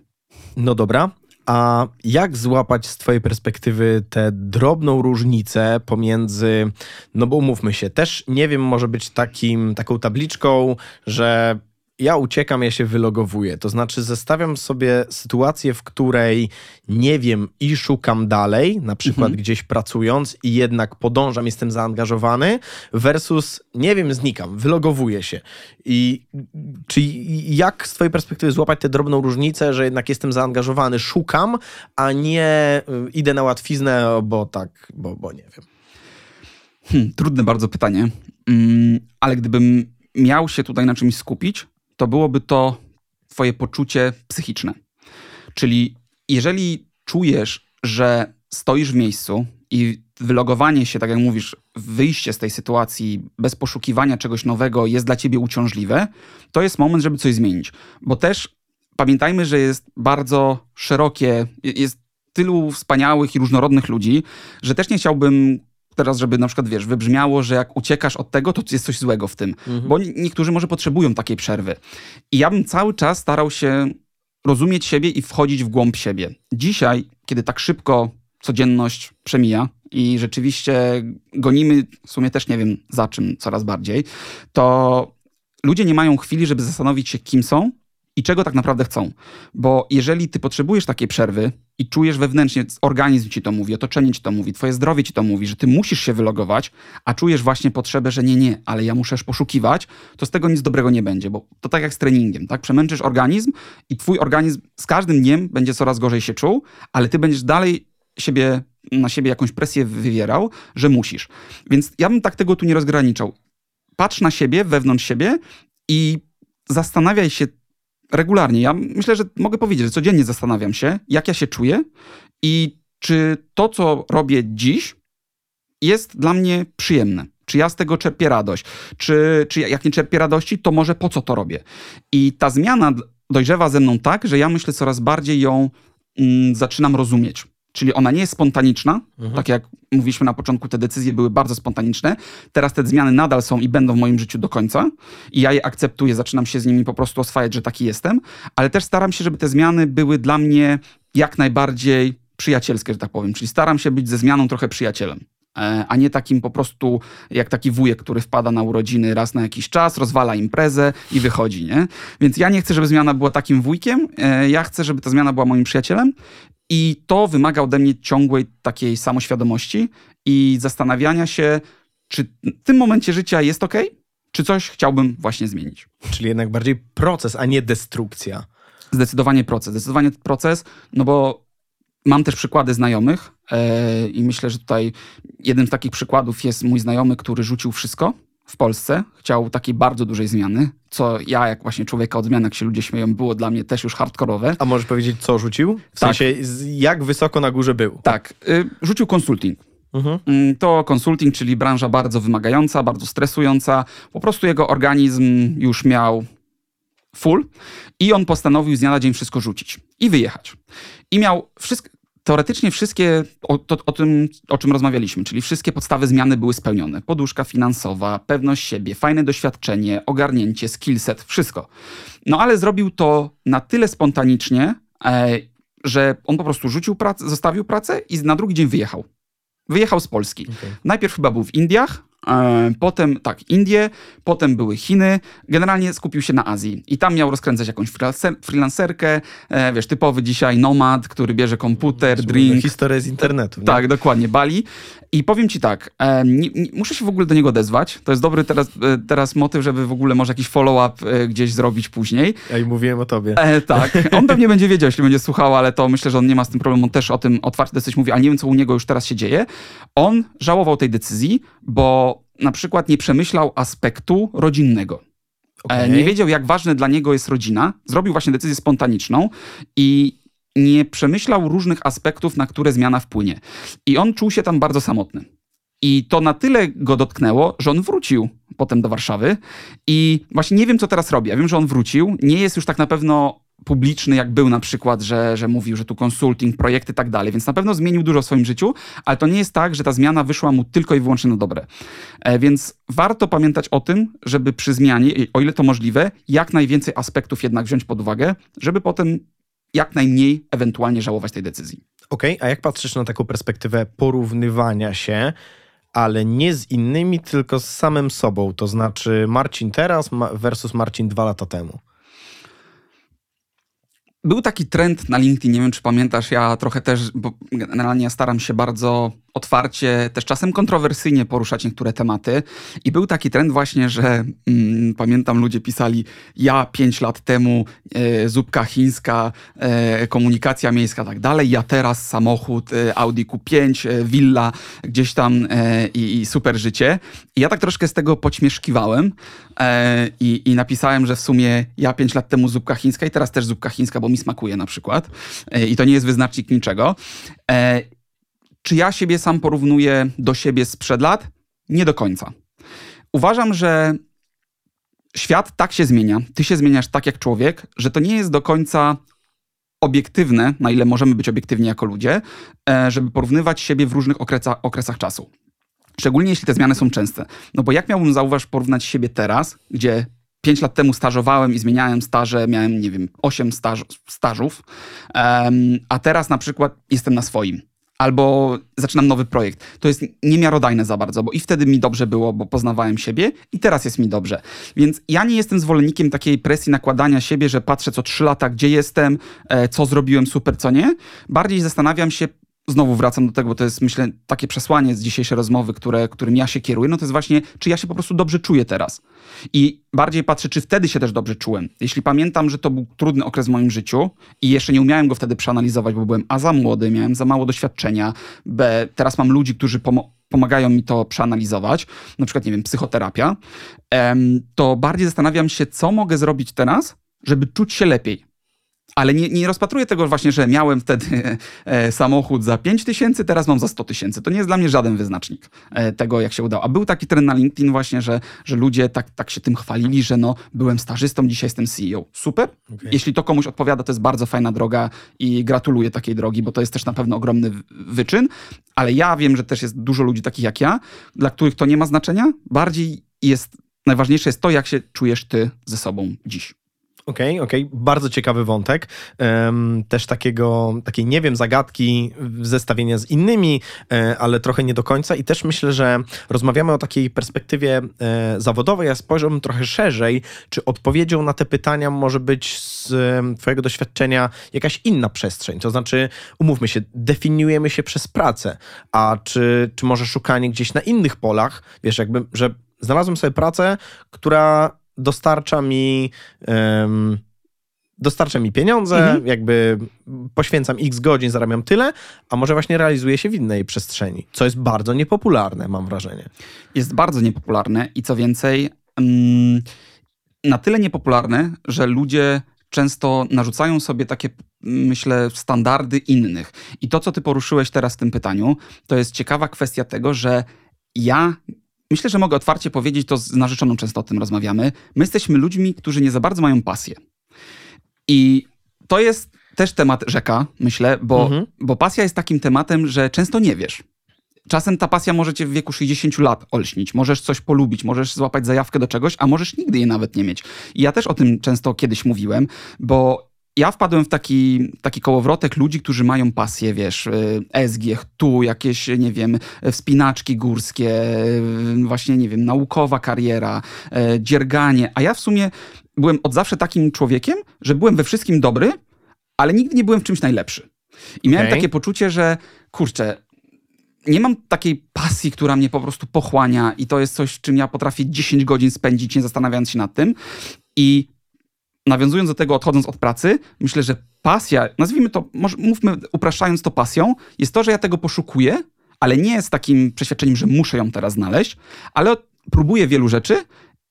S1: No dobra. A jak złapać z Twojej perspektywy tę drobną różnicę pomiędzy, no bo umówmy się, też nie wiem, może być takim, taką tabliczką, że ja uciekam, ja się wylogowuję. To znaczy, zestawiam sobie sytuację, w której nie wiem i szukam dalej, na przykład mhm. gdzieś pracując i jednak podążam, jestem zaangażowany, versus nie wiem, znikam, wylogowuję się. I czy jak z Twojej perspektywy złapać tę drobną różnicę, że jednak jestem zaangażowany, szukam, a nie y, idę na łatwiznę, bo tak, bo, bo nie wiem.
S2: Hmm, trudne bardzo pytanie, mm, ale gdybym miał się tutaj na czymś skupić, to byłoby to twoje poczucie psychiczne. Czyli jeżeli czujesz, że stoisz w miejscu i wylogowanie się, tak jak mówisz, wyjście z tej sytuacji bez poszukiwania czegoś nowego jest dla ciebie uciążliwe, to jest moment, żeby coś zmienić. Bo też pamiętajmy, że jest bardzo szerokie, jest tylu wspaniałych i różnorodnych ludzi, że też nie chciałbym teraz, żeby na przykład, wiesz, wybrzmiało, że jak uciekasz od tego, to jest coś złego w tym. Mhm. Bo niektórzy może potrzebują takiej przerwy. I ja bym cały czas starał się rozumieć siebie i wchodzić w głąb siebie. Dzisiaj, kiedy tak szybko codzienność przemija i rzeczywiście gonimy, w sumie też nie wiem za czym coraz bardziej, to ludzie nie mają chwili, żeby zastanowić się, kim są i czego tak naprawdę chcą. Bo jeżeli ty potrzebujesz takiej przerwy i czujesz wewnętrznie, organizm ci to mówi, otoczenie ci to mówi, twoje zdrowie ci to mówi, że ty musisz się wylogować, a czujesz właśnie potrzebę, że nie, nie, ale ja muszę poszukiwać, to z tego nic dobrego nie będzie, bo to tak jak z treningiem, tak? Przemęczysz organizm i twój organizm z każdym dniem będzie coraz gorzej się czuł, ale ty będziesz dalej siebie, na siebie jakąś presję wywierał, że musisz. Więc ja bym tak tego tu nie rozgraniczał. Patrz na siebie, wewnątrz siebie i zastanawiaj się, regularnie. Ja myślę, że mogę powiedzieć, że codziennie zastanawiam się, jak ja się czuję i czy to, co robię dziś, jest dla mnie przyjemne. Czy ja z tego czerpię radość? Czy, czy jak nie czerpię radości, to może po co to robię? I ta zmiana dojrzewa ze mną tak, że ja myślę coraz bardziej ją mm, zaczynam rozumieć. Czyli ona nie jest spontaniczna, mhm. tak jak mówiliśmy na początku, te decyzje były bardzo spontaniczne. Teraz te zmiany nadal są i będą w moim życiu do końca. I ja je akceptuję, zaczynam się z nimi po prostu oswajać, że taki jestem. Ale też staram się, żeby te zmiany były dla mnie jak najbardziej przyjacielskie, że tak powiem. Czyli staram się być ze zmianą trochę przyjacielem. E, a nie takim po prostu jak taki wujek, który wpada na urodziny raz na jakiś czas, rozwala imprezę i wychodzi, nie? Więc ja nie chcę, żeby zmiana była takim wujkiem, e, ja chcę, żeby ta zmiana była moim przyjacielem i to wymaga ode mnie ciągłej takiej samoświadomości i zastanawiania się, czy w tym momencie życia jest ok, czy coś chciałbym właśnie zmienić.
S1: Czyli jednak bardziej proces, a nie destrukcja.
S2: Zdecydowanie proces. Zdecydowanie proces, no bo mam też przykłady znajomych yy, i myślę, że tutaj jednym z takich przykładów jest mój znajomy, który rzucił wszystko w Polsce, chciał takiej bardzo dużej zmiany, co ja, jak właśnie człowieka od zmian, jak się ludzie śmieją, było dla mnie też już hardkorowe.
S1: A możesz powiedzieć, co rzucił? W tak. sensie, jak wysoko na górze był?
S2: Tak, y, rzucił konsulting. Mhm. Mm, to konsulting, czyli branża bardzo wymagająca, bardzo stresująca. Po prostu jego organizm już miał full i on postanowił z dnia na dzień wszystko rzucić i wyjechać. I miał wszystko, teoretycznie wszystkie, o, to, o, tym, o czym rozmawialiśmy, czyli wszystkie podstawy zmiany były spełnione. Poduszka finansowa, pewność siebie, fajne doświadczenie, ogarnięcie, skillset, wszystko. No ale zrobił to na tyle spontanicznie, e, że on po prostu rzucił pracę, zostawił pracę i na drugi dzień wyjechał. Wyjechał z Polski. Okay. Najpierw chyba był w Indiach, potem, tak, Indie, potem były Chiny. Generalnie skupił się na Azji. I tam miał rozkręcać jakąś freelancerkę, e, wiesz, typowy dzisiaj nomad, który bierze komputer, drink.
S1: Historię z internetu.
S2: Nie? Tak, dokładnie, Bali. I powiem ci tak, e, nie, nie, muszę się w ogóle do niego odezwać. To jest dobry teraz, teraz motyw, żeby w ogóle może jakiś follow-up gdzieś zrobić później.
S1: Ja i mówiłem o tobie.
S2: E, tak, on pewnie będzie wiedział, jeśli będzie słuchał, ale to myślę, że on nie ma z tym problemu. On też o tym otwarcie dosyć mówi, ale nie wiem, co u niego już teraz się dzieje. On żałował tej decyzji, bo na przykład nie przemyślał aspektu rodzinnego. Okay. Nie wiedział, jak ważne dla niego jest rodzina. Zrobił właśnie decyzję spontaniczną i nie przemyślał różnych aspektów, na które zmiana wpłynie. I on czuł się tam bardzo samotny. I to na tyle go dotknęło, że on wrócił potem do Warszawy i właśnie nie wiem, co teraz robi. Ja wiem, że on wrócił. Nie jest już tak na pewno publiczny, jak był na przykład, że, że mówił, że tu konsulting, projekty i tak dalej, więc na pewno zmienił dużo w swoim życiu, ale to nie jest tak, że ta zmiana wyszła mu tylko i wyłącznie na dobre. E, więc warto pamiętać o tym, żeby przy zmianie, o ile to możliwe, jak najwięcej aspektów jednak wziąć pod uwagę, żeby potem jak najmniej ewentualnie żałować tej decyzji.
S1: Okej, okay, a jak patrzysz na taką perspektywę porównywania się, ale nie z innymi, tylko z samym sobą, to znaczy Marcin teraz versus Marcin dwa lata temu?
S2: Był taki trend na LinkedIn, nie wiem czy pamiętasz, ja trochę też, bo generalnie staram się bardzo otwarcie, też czasem kontrowersyjnie poruszać niektóre tematy. I był taki trend właśnie, że mm, pamiętam ludzie pisali, ja pięć lat temu e, zupka chińska, e, komunikacja miejska, tak dalej, ja teraz samochód e, Audi Q5, e, willa gdzieś tam e, i, i, super życie. I ja tak troszkę z tego poćmieszkiwałem e, i, i, napisałem, że w sumie ja pięć lat temu zupka chińska i teraz też zupka chińska, bo mi smakuje na przykład. I to nie jest wyznacznik niczego. Czy ja siebie sam porównuję do siebie sprzed lat? Nie do końca. Uważam, że świat tak się zmienia, ty się zmieniasz tak jak człowiek, że to nie jest do końca obiektywne, na ile możemy być obiektywni jako ludzie, e, żeby porównywać siebie w różnych okresach, okresach czasu. Szczególnie jeśli te zmiany są częste. No bo jak miałbym zauważyć porównać siebie teraz, gdzie 5 lat temu stażowałem i zmieniałem staże, miałem, nie wiem, 8 staż, stażów, um, a teraz na przykład jestem na swoim albo zaczynam nowy projekt. To jest niemiarodajne za bardzo, bo i wtedy mi dobrze było, bo poznawałem siebie i teraz jest mi dobrze. Więc ja nie jestem zwolennikiem takiej presji nakładania siebie, że patrzę co trzy lata, gdzie jestem, e, co zrobiłem super, co nie. Bardziej zastanawiam się, znowu wracam do tego, bo to jest myślę takie przesłanie z dzisiejszej rozmowy, które, którym ja się kieruję, no to jest właśnie, czy ja się po prostu dobrze czuję teraz. I bardziej patrzę, czy wtedy się też dobrze czułem. Jeśli pamiętam, że to był trudny okres w moim życiu i jeszcze nie umiałem go wtedy przeanalizować, bo byłem a za młody, miałem za mało doświadczenia, b teraz mam ludzi, którzy pomagają mi to przeanalizować, na przykład, nie wiem, psychoterapia, to bardziej zastanawiam się, co mogę zrobić teraz, żeby czuć się lepiej ale nie, nie rozpatruję tego właśnie, że miałem wtedy e, samochód za 5 tysięcy, teraz mam za 100 tysięcy. To nie jest dla mnie żaden wyznacznik e, tego, jak się udało. A był taki trend na LinkedIn właśnie, że, że ludzie tak, tak się tym chwalili, że no, byłem stażystą, dzisiaj jestem CEO. Super. Okay. Jeśli to komuś odpowiada, to jest bardzo fajna droga i gratuluję takiej drogi, bo to jest też na pewno ogromny wyczyn. Ale ja wiem, że też jest dużo ludzi takich jak ja, dla których to nie ma znaczenia. Bardziej jest, najważniejsze jest to, jak się czujesz ty ze sobą dziś.
S1: Okej, okay, okej, okay. bardzo ciekawy wątek. Um, też takiego, takiej, nie wiem, zagadki zestawienia z innymi, e, ale trochę nie do końca. I też myślę, że rozmawiamy o takiej perspektywie e, zawodowej. Ja spojrzałbym trochę szerzej, czy odpowiedzią na te pytania może być z e, Twojego doświadczenia jakaś inna przestrzeń. To znaczy, umówmy się, definiujemy się przez pracę, a czy, czy może szukanie gdzieś na innych polach, wiesz, jakby, że znalazłem sobie pracę, która dostarcza mi. Um, dostarcza mi pieniądze, mhm. jakby poświęcam x godzin, zarabiam tyle, a może właśnie realizuje się w innej przestrzeni, co jest bardzo niepopularne, mam wrażenie.
S2: Jest bardzo niepopularne i co więcej, mm, na tyle niepopularne, że ludzie często narzucają sobie takie, myślę, standardy innych. I to, co ty poruszyłeś teraz w tym pytaniu, to jest ciekawa kwestia tego, że ja Myślę, że mogę otwarcie powiedzieć, to z narzeczoną często o tym rozmawiamy. My jesteśmy ludźmi, którzy nie za bardzo mają pasję. I to jest też temat rzeka, myślę, bo, mhm. bo pasja jest takim tematem, że często nie wiesz. Czasem ta pasja może cię w wieku 60 lat olśnić. Możesz coś polubić, możesz złapać zajawkę do czegoś, a możesz nigdy jej nawet nie mieć. I ja też o tym często kiedyś mówiłem, bo ja wpadłem w taki, taki kołowrotek ludzi, którzy mają pasję, wiesz, y, SG, tu jakieś, nie wiem, wspinaczki górskie, y, właśnie, nie wiem, naukowa kariera, y, dzierganie. A ja w sumie byłem od zawsze takim człowiekiem, że byłem we wszystkim dobry, ale nigdy nie byłem w czymś najlepszy. I miałem okay. takie poczucie, że kurczę, nie mam takiej pasji, która mnie po prostu pochłania i to jest coś, czym ja potrafię 10 godzin spędzić, nie zastanawiając się nad tym. I nawiązując do tego, odchodząc od pracy, myślę, że pasja, nazwijmy to, może mówmy upraszczając to pasją, jest to, że ja tego poszukuję, ale nie z takim przeświadczeniem, że muszę ją teraz znaleźć, ale próbuję wielu rzeczy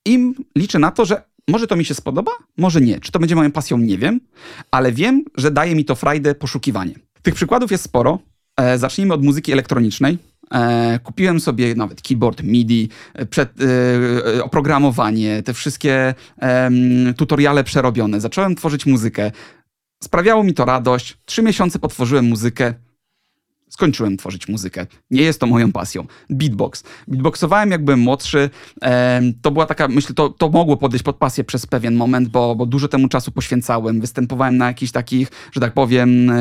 S2: i liczę na to, że może to mi się spodoba, może nie. Czy to będzie moją pasją, nie wiem, ale wiem, że daje mi to frajdę poszukiwanie. Tych przykładów jest sporo. E, zacznijmy od muzyki elektronicznej. E, kupiłem sobie nawet keyboard MIDI, e, przed, e, oprogramowanie, te wszystkie tutoriale przerobione. Zacząłem tworzyć muzykę. Sprawiało mi to radość. Trzy miesiące potworzyłem muzykę skończyłem tworzyć muzykę. Nie jest to moją pasją. Beatbox. Beatboxowałem jak byłem młodszy. To była taka, myślę, to, to mogło podejść pod pasję przez pewien moment, bo, bo dużo temu czasu poświęcałem. Występowałem na jakichś takich, że tak powiem,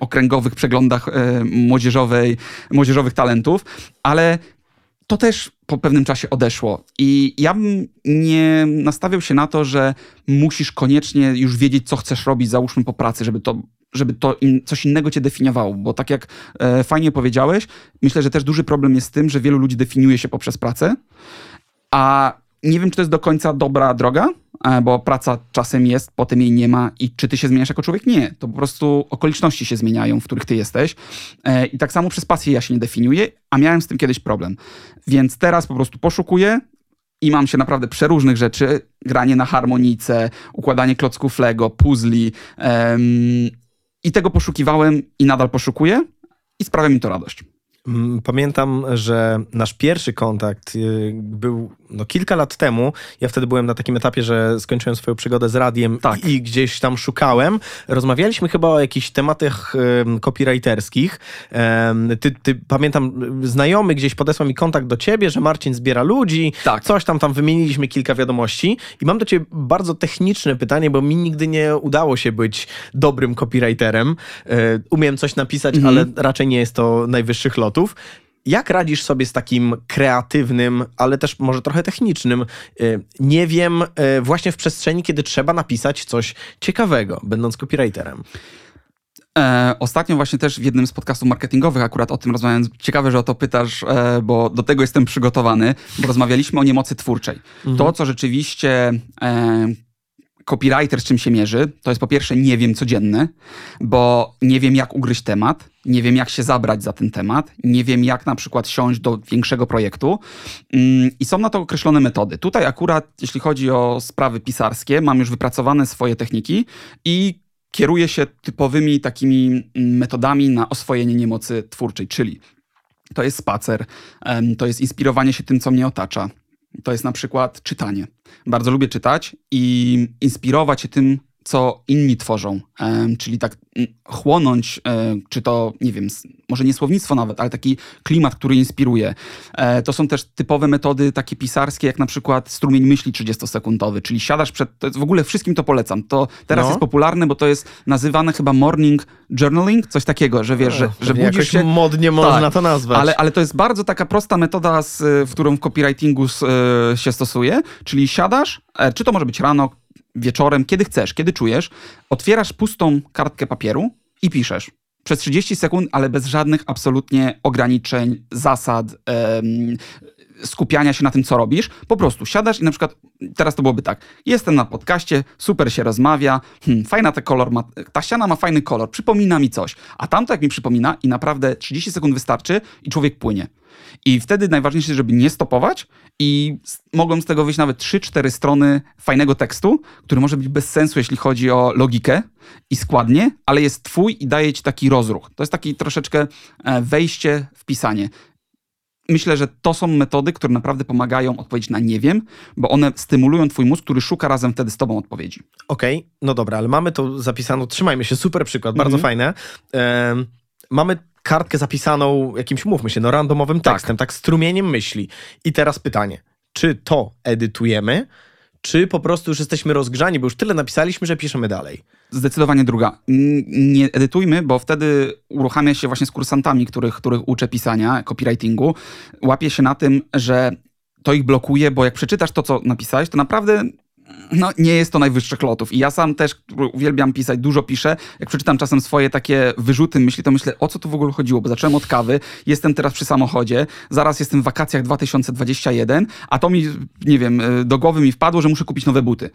S2: okręgowych przeglądach młodzieżowej, młodzieżowych talentów, ale to też po pewnym czasie odeszło. I ja bym nie nastawiał się na to, że musisz koniecznie już wiedzieć, co chcesz robić, załóżmy po pracy, żeby to żeby to in, coś innego cię definiowało, bo tak jak e, fajnie powiedziałeś, myślę, że też duży problem jest z tym, że wielu ludzi definiuje się poprzez pracę, a nie wiem, czy to jest do końca dobra droga, e, bo praca czasem jest, potem jej nie ma i czy ty się zmieniasz jako człowiek? Nie. To po prostu okoliczności się zmieniają, w których ty jesteś e, i tak samo przez pasję ja się nie definiuję, a miałem z tym kiedyś problem. Więc teraz po prostu poszukuję, i mam się naprawdę przeróżnych rzeczy. Granie na harmonice, układanie klocków Lego, puzli, i tego poszukiwałem i nadal poszukuję i sprawia mi to radość.
S1: Mm, pamiętam, że nasz pierwszy kontakt y, był no, kilka lat temu. Ja wtedy byłem na takim etapie, że skończyłem swoją przygodę z radiem tak. i, gdzieś tam szukałem. Rozmawialiśmy chyba o jakichś tematach um, copywriterskich. Um, ty, ty, pamiętam, znajomy gdzieś podesłał mi kontakt do ciebie, że Marcin zbiera ludzi. Tak. Coś tam, tam wymieniliśmy kilka wiadomości. I mam do ciebie bardzo techniczne pytanie, bo mi nigdy nie udało się być dobrym copywriterem. Um, umiem coś napisać, mhm. ale raczej nie jest to najwyższych lotów. Jak radzisz sobie z takim kreatywnym, ale też może trochę technicznym, y, nie wiem, y, właśnie w przestrzeni, kiedy trzeba napisać coś ciekawego, będąc copywriterem?
S2: E, ostatnio właśnie też w jednym z podcastów marketingowych akurat o tym rozmawiając, ciekawe, że o to pytasz, e, bo do tego jestem przygotowany, bo rozmawialiśmy o niemocy twórczej. Mhm. To, co rzeczywiście e, copywriter z czym się mierzy, to jest po pierwsze nie wiem codzienny, bo nie wiem jak ugryźć temat, nie wiem jak się zabrać za ten temat, nie wiem jak na przykład siąść do większego projektu mm, i są na to określone metody. Tutaj akurat, jeśli chodzi o sprawy pisarskie, mam już wypracowane swoje techniki i kieruję się typowymi takimi mm, metodami na oswojenie niemocy twórczej, czyli to jest spacer, to jest inspirowanie się tym, co mnie otacza, to jest na przykład czytanie. Bardzo lubię czytać i inspirować się tym, co inni tworzą, czyli tak chłonąć, e, czy to, nie wiem, może nie słownictwo nawet, ale taki klimat, który inspiruje. E, to są też typowe metody takie pisarskie, jak na przykład strumień myśli 30-sekundowy, czyli siadasz przed, w ogóle wszystkim to polecam. To teraz no. jest popularne, bo to jest nazywane chyba morning journaling, coś takiego, że wiesz, że, że
S1: budzisz się... modnie można tak, to nazwać.
S2: Ale, ale to jest bardzo taka prosta metoda, z, w którą w copywritingu z, e, się stosuje, czyli siadasz, czy to może być rano, wieczorem, kiedy chcesz, kiedy czujesz, otwierasz pustą kartkę papieru i piszesz. Przez 30 sekund, ale bez żadnych absolutnie ograniczeń, zasad, skupiania się na tym, co robisz. Po prostu siadasz i na przykład, teraz to byłoby tak, jestem na podcaście, super się rozmawia, hmm, fajna ta kolor, ma, ta ściana ma fajny kolor, przypomina mi coś. A tamto jak mi przypomina i naprawdę 30 sekund wystarczy i człowiek płynie. I wtedy najważniejsze, żeby nie stopować i mogą z tego wyjść nawet 3-4 strony fajnego tekstu, który może być bez sensu, jeśli chodzi o logikę i składnie, ale jest twój i daje ci taki rozruch. To jest taki troszeczkę e, wejście w pisanie myślę, że to są metody, które naprawdę pomagają odpowiedzieć na nie wiem, bo one stymulują twój mózg, który szuka razem wtedy z tobą odpowiedzi.
S1: Okej, okay, no dobra, ale mamy to zapisane, trzymajmy się, super przykład, bardzo mm -hmm. fajne. Um, mamy kartkę zapisaną jakimś, mówmy się, no randomowym tak. tekstem, tak, tak strumieniem myśli. I teraz pytanie, czy to edytujemy, czy po prostu już jesteśmy rozgrzani, bo już tyle napisaliśmy, że piszemy dalej?
S2: Zdecydowanie druga. Nie edytujmy, bo wtedy uruchamia się właśnie z kursantami, których, których uczę pisania, copywritingu. Łapię się na tym, że to ich blokuje, bo jak przeczytasz to, co napisałeś, to naprawdę no, nie jest to najwyższych lotów. I ja sam też uwielbiam pisać, dużo piszę. Jak przeczytam czasem swoje takie wyrzuty myśli, to myślę, o co tu w ogóle chodziło, bo zacząłem od kawy, jestem teraz przy samochodzie, zaraz jestem w wakacjach 2021, a to mi, nie wiem, y, do głowy mi wpadło, że muszę kupić nowe buty.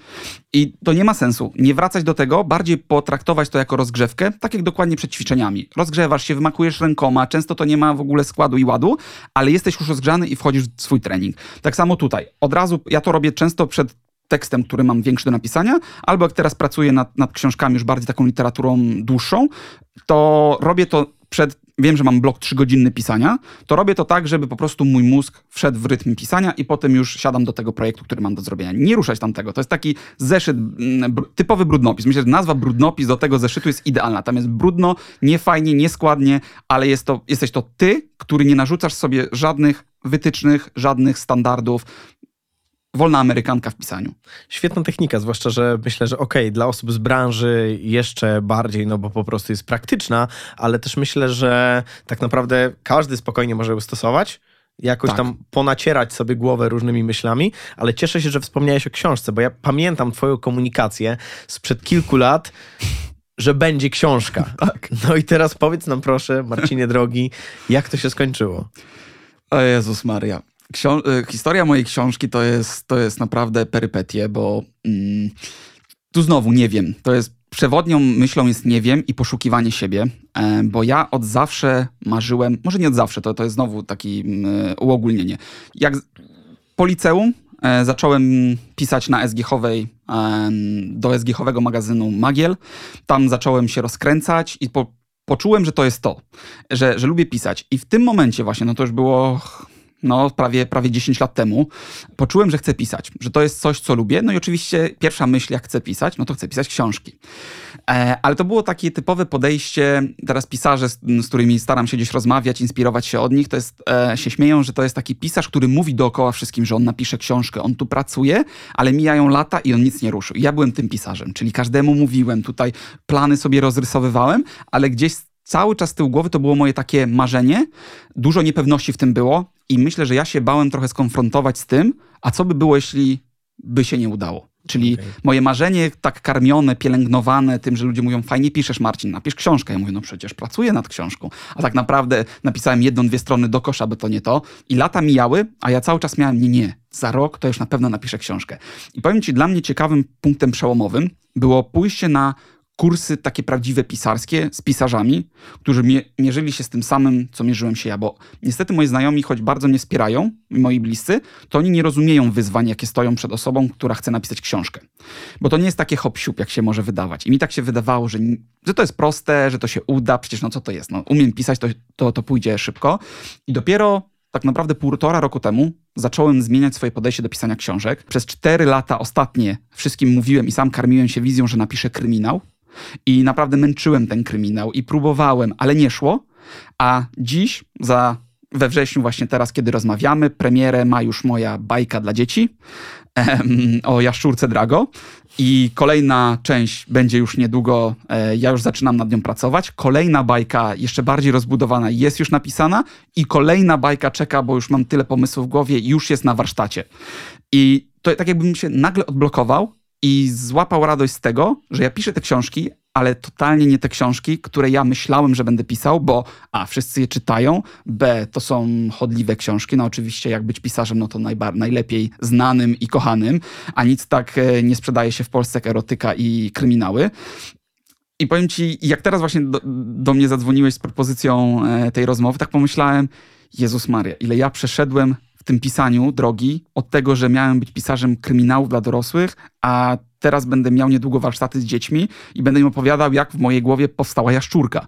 S2: I to nie ma sensu. Nie wracać do tego, bardziej potraktować to jako rozgrzewkę, tak jak dokładnie przed ćwiczeniami. Rozgrzewasz się, wymakujesz rękoma, często to nie ma w ogóle składu i ładu, ale jesteś już rozgrzany i wchodzisz w swój trening. Tak samo tutaj. Od razu, ja to robię często przed tekstem, który mam większy do napisania, albo jak teraz pracuję nad, nad książkami już bardziej taką literaturą dłuższą, to robię to przed, wiem, że mam blok trzygodzinny pisania, to robię to tak, żeby po prostu mój mózg wszedł w rytm pisania i potem już siadam do tego projektu, który mam do zrobienia. Nie ruszać tamtego. To jest taki zeszyt, mm, typowy brudnopis. Myślę, że nazwa brudnopis do tego zeszytu jest idealna. Tam jest brudno, nie fajnie, nieskładnie, ale jest to, jesteś to ty, który nie narzucasz sobie żadnych wytycznych, żadnych standardów, wolna amerykanka w pisaniu.
S1: Świetna technika, zwłaszcza, że myślę, że okej, okay, dla osób z branży jeszcze bardziej, no bo po prostu jest praktyczna, ale też myślę, że tak naprawdę każdy spokojnie może ją stosować jakoś tak. tam ponacierać sobie głowę różnymi myślami, ale cieszę się, że wspomniałeś o książce, bo ja pamiętam twoją komunikację sprzed kilku lat, że będzie książka.
S2: tak.
S1: No i teraz powiedz nam proszę, Marcinie drogi, jak to się skończyło?
S2: O Jezus Maria. Y, historia mojej książki to jest, to jest naprawdę perypetie, bo mm, tu znowu nie wiem. To jest przewodnią myślą jest nie wiem i poszukiwanie siebie, e, bo ja od zawsze marzyłem, może nie od zawsze, to, to jest znowu takie mm, uogólnienie. Jak po liceum e, zacząłem pisać na SGH-owej, e, do SGH-owego magazynu Magiel. Tam zacząłem się rozkręcać i po, poczułem, że to jest to, że, że lubię pisać. I w tym momencie właśnie, no to już było no prawie, prawie 10 lat temu, poczułem, że chcę pisać, że to jest coś, co lubię. No i oczywiście pierwsza myśl, jak chcę pisać, no to chcę pisać książki. E, ale to było takie typowe podejście, teraz pisarze, z, z, którymi staram się gdzieś rozmawiać, inspirować się od nich, to jest, e, się śmieją, że to jest taki pisarz, który mówi dookoła wszystkim, że on napisze książkę, on tu pracuje, ale mijają lata i on nic nie ruszył. Ja byłem tym pisarzem, czyli każdemu mówiłem, tutaj plany sobie rozrysowywałem, ale gdzieś cały czas z tyłu głowy to było moje takie marzenie. Dużo niepewności w tym było i myślę, że ja się bałem trochę skonfrontować z tym, a co by było, jeśli by się nie udało. Czyli okay. moje marzenie tak karmione, pielęgnowane tym, że ludzie mówią, fajnie piszesz Marcin, napisz książkę. Ja mówię, no przecież pracuję nad książką. A tak naprawdę napisałem jedną, dwie strony do kosza, by to nie to. I lata mijały, a ja cały czas miałem, nie, nie, za rok to już na pewno napiszę książkę. I powiem ci, dla mnie ciekawym punktem przełomowym było pójście na kursy takie prawdziwe pisarskie z pisarzami, którzy mierzyli się z tym samym, co mierzyłem się ja, bo niestety moi znajomi, choć bardzo mnie wspierają, moi bliscy, to oni nie rozumieją wyzwań, jakie stoją przed osobą, która chce napisać książkę. Bo to nie jest takie hop jak się może wydawać. I mi tak się wydawało, że, że to jest proste, że to się uda, przecież no co to jest, no umiem pisać, to, to, to pójdzie szybko. I dopiero tak naprawdę półtora roku temu zacząłem zmieniać swoje podejście do pisania książek. Przez cztery lata ostatnie wszystkim mówiłem i sam karmiłem się wizją, że napiszę kryminał. I naprawdę męczyłem ten kryminał i próbowałem, ale nie szło. A dziś, za we wrześniu, właśnie teraz, kiedy rozmawiamy, premierę ma już moja bajka dla dzieci em, o jaszczurce Drago. I kolejna część będzie już niedługo, e, ja już zaczynam nad nią pracować. Kolejna bajka, jeszcze bardziej rozbudowana, jest już napisana, i kolejna bajka czeka, bo już mam tyle pomysłów w głowie, już jest na warsztacie. I to tak jakbym się nagle odblokował i złapał radość z tego, że ja piszę te książki, ale totalnie nie te książki, które ja myślałem, że będę pisał, bo a, wszyscy je czytają, b, to są chodliwe książki, no oczywiście jak być pisarzem, no to najlepiej znanym i kochanym, a nic tak e, nie sprzedaje się w Polsce jak erotyka i kryminały. I powiem ci, jak teraz właśnie do, do mnie zadzwoniłeś z propozycją e, tej rozmowy, tak pomyślałem, Jezus Maria, ile ja przeszedłem w tym pisaniu drogi od tego, że miałem być pisarzem kryminałów dla dorosłych, a teraz będę miał niedługo warsztaty z dziećmi i będę im opowiadał, jak w mojej głowie powstała jaszczurka.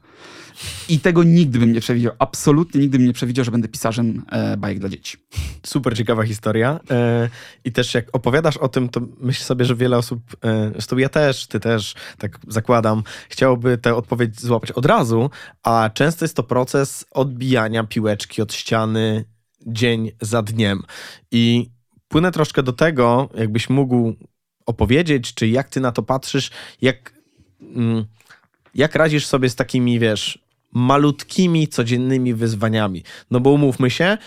S2: I tego nigdy bym nie przewidział. Absolutnie nigdy bym nie przewidział, że będę pisarzem e, bajek dla dzieci.
S1: Super ciekawa historia. E, I też jak opowiadasz o tym, to myślę sobie, że wiele osób, e, zresztą ja też, ty też, tak zakładam, chciałoby tę odpowiedź złapać od razu, a często jest to proces odbijania piłeczki od ściany dzień za dniem. I płynę troszkę do tego, jakbyś mógł opowiedzieć, czy jak ty na to patrzysz, jak, mm, jak radzisz sobie z takimi, wiesz, malutkimi, codziennymi wyzwaniami. No bo umówmy się,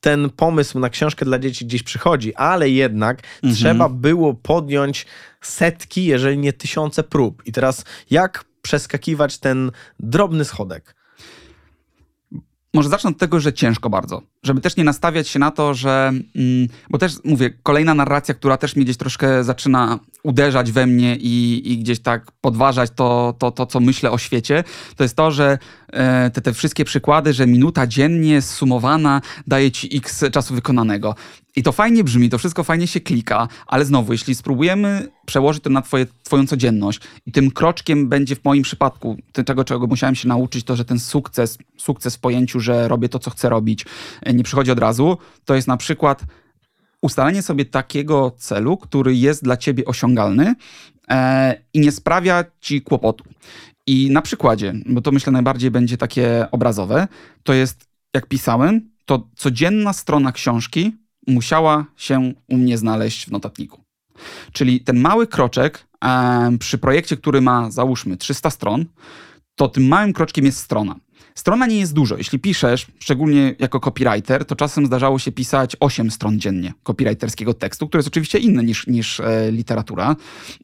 S1: ten pomysł na książkę dla dzieci gdzieś przychodzi, ale jednak mhm. trzeba było podjąć setki, jeżeli nie tysiące prób. I teraz jak przeskakiwać ten drobny schodek?
S2: Może zacznę od tego, że ciężko bardzo. Żeby też nie nastawiać się na to, że. Mm, bo też mówię, kolejna narracja, która też mnie gdzieś troszkę zaczyna uderzać we mnie i, i gdzieś tak podważać to, to, to, co myślę o świecie, to jest to, że e, te, te wszystkie przykłady, że minuta dziennie sumowana daje ci x czasu wykonanego. I to fajnie brzmi, to wszystko fajnie się klika, ale znowu, jeśli spróbujemy przełożyć to na twoje, twoją codzienność i tym kroczkiem będzie w moim przypadku, tego, czego musiałem się nauczyć, to, że ten sukces, sukces w pojęciu, że robię to, co chcę robić, e, nie przychodzi od razu, to jest na przykład ustalenie sobie takiego celu, który jest dla ciebie osiągalny e, i nie sprawia ci kłopotu. I na przykładzie, bo to myślę najbardziej będzie takie obrazowe, to jest, jak pisałem, to codzienna strona książki musiała się u mnie znaleźć w notatniku. Czyli ten mały kroczek e, przy projekcie, który ma załóżmy 300 stron, to tym małym kroczkiem jest strona. Strona nie jest dużo. Jeśli piszesz, szczególnie jako copywriter, to czasem zdarzało się pisać 8 stron dziennie copywriterskiego tekstu, który jest oczywiście inny niż, niż e, literatura.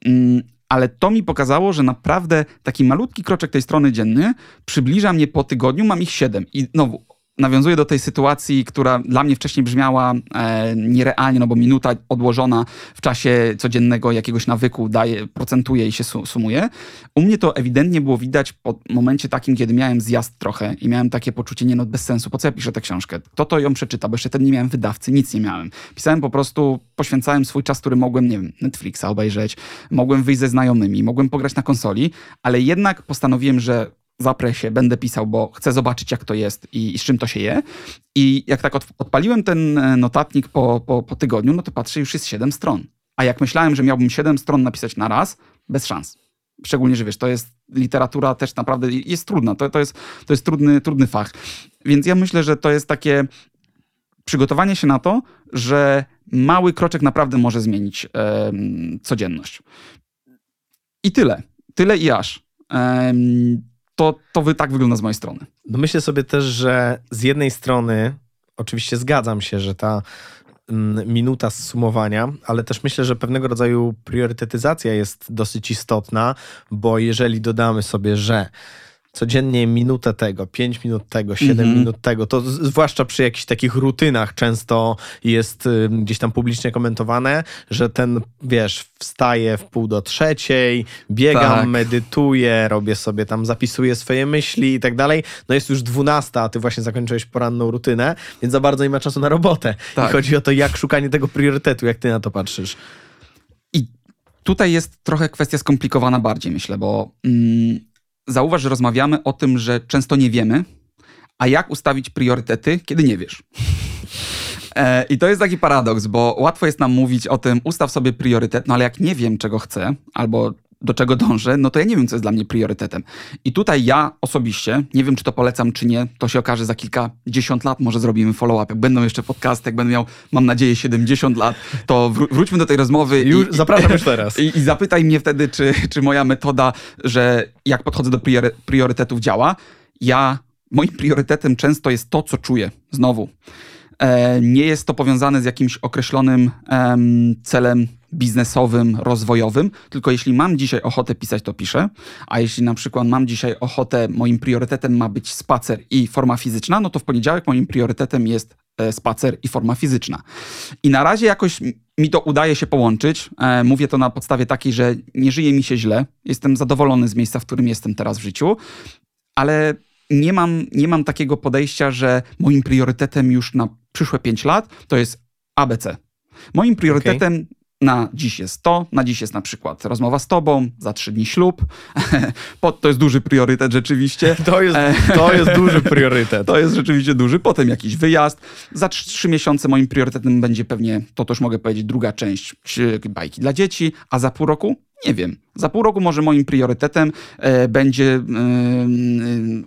S2: Mm, ale to mi pokazało, że naprawdę taki malutki kroczek tej strony dzienny przybliża mnie po tygodniu, mam ich 7. I znowu, nawiązuję do tej sytuacji, która dla mnie wcześniej brzmiała e, nierealnie, no bo minuta odłożona w czasie codziennego jakiegoś nawyku daje, procentuje i się su sumuje. U mnie to ewidentnie było widać po momencie takim, kiedy miałem zjazd trochę i miałem takie poczucie, nie no, bez sensu, po co ja piszę tę książkę? Kto to ją przeczyta? Bo jeszcze wtedy nie miałem wydawcy, nic nie miałem. Pisałem po prostu, poświęcałem swój czas, który mogłem, nie wiem, Netflixa obejrzeć, mogłem wyjść ze znajomymi, mogłem pograć na konsoli, ale jednak postanowiłem, że zaprę się, będę pisał, bo chcę zobaczyć, jak to jest i, i z czym to się je. I jak tak odpaliłem ten e, notatnik po, po, po tygodniu, no to patrzę, już jest 7 stron. A jak myślałem, że miałbym 7 stron napisać na raz, bez szans. Szczególnie, że wiesz, to jest literatura też naprawdę jest trudna. To, to, jest, to jest trudny, trudny fach. Więc ja myślę, że to jest takie przygotowanie się na to, że mały kroczek naprawdę może zmienić e, codzienność. I tyle. Tyle i aż. E, to, to wy, tak wygląda z mojej strony.
S1: No myślę sobie też, że z jednej strony oczywiście zgadzam się, że ta mm, minuta zsumowania, ale też myślę, że pewnego rodzaju priorytetyzacja jest dosyć istotna, bo jeżeli dodamy sobie, że codziennie minutę tego, 5 minut tego, 7 mm -hmm. minut tego, to zwłaszcza przy jakichś takich rutynach często jest y, gdzieś tam publicznie komentowane, że ten, wiesz, wstaje w pół do trzeciej, biegam, tak. medytuję, robię sobie tam, zapisuję swoje myśli i tak dalej. No jest już 12, a ty właśnie zakończyłeś poranną rutynę, więc za bardzo nie ma czasu na robotę. Tak. I chodzi o to, jak szukanie tego priorytetu, jak ty na to patrzysz.
S2: I tutaj jest trochę kwestia skomplikowana bardziej, myślę, bo... Mm, zauważ, że rozmawiamy o tym, że często nie wiemy, a jak ustawić priorytety, kiedy nie wiesz. E, I to jest taki paradoks, bo łatwo jest nam mówić o tym, ustaw sobie priorytet, no ale jak nie wiem, czego chcę, albo do czego dążę, no to ja nie wiem, co jest dla mnie priorytetem. I tutaj ja osobiście, nie wiem, czy to polecam, czy nie, to się okaże za kilkadziesiąt lat, może zrobimy follow-up. Jak będą jeszcze podcasty, jak będę miał, mam nadzieję, 70 lat, to wró wróćmy do tej rozmowy.
S1: Już, i, zapraszam już teraz.
S2: I, I, zapytaj mnie wtedy, czy, czy moja metoda, że jak podchodzę do priory priorytetów działa. Ja, moim priorytetem często jest to, co czuję. Znowu. E, nie jest to powiązane z jakimś określonym em, celem biznesowym, rozwojowym, tylko jeśli mam dzisiaj ochotę pisać, to piszę, a jeśli na przykład mam dzisiaj ochotę, moim priorytetem ma być spacer i forma fizyczna, no to w poniedziałek moim priorytetem jest e, spacer i forma fizyczna. I na razie jakoś mi to udaje się połączyć. E, mówię to na podstawie takiej, że nie żyje mi się źle, jestem zadowolony z miejsca, w którym jestem teraz w życiu, ale nie mam, nie mam takiego podejścia, że moim priorytetem już na przyszłe 5 lat to jest ABC. Moim priorytetem okay na dziś jest to, na dziś jest na przykład rozmowa z tobą, za trzy dni ślub. to jest duży priorytet rzeczywiście.
S1: To jest, to jest duży priorytet.
S2: to jest rzeczywiście duży. Potem jakiś wyjazd. Za trzy miesiące moim priorytetem będzie pewnie, to też mogę powiedzieć, druga część bajki dla dzieci, a za pół roku nie wiem. Za pół roku może moim priorytetem e, będzie e, e,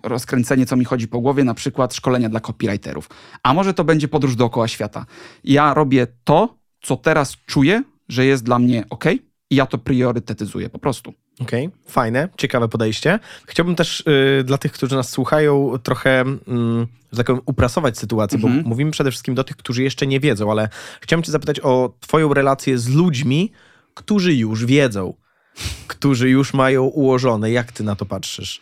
S2: rozkręcenie, co mi chodzi po głowie, na przykład szkolenia dla copywriterów. A może to będzie podróż dookoła świata. Ja robię to, co teraz czuję, że jest dla mnie ok i ja to priorytetyzuję po prostu.
S1: Okej, okay, fajne, ciekawe podejście. Chciałbym też y, dla tych, którzy nas słuchają, trochę, y, że tak powiem, uprasować sytuację, bo mhm. mówimy przede wszystkim do tych, którzy jeszcze nie wiedzą, ale chciałem Cię zapytać o Twoją relację z ludźmi, którzy już wiedzą, którzy już mają ułożone. Jak Ty na to patrzysz?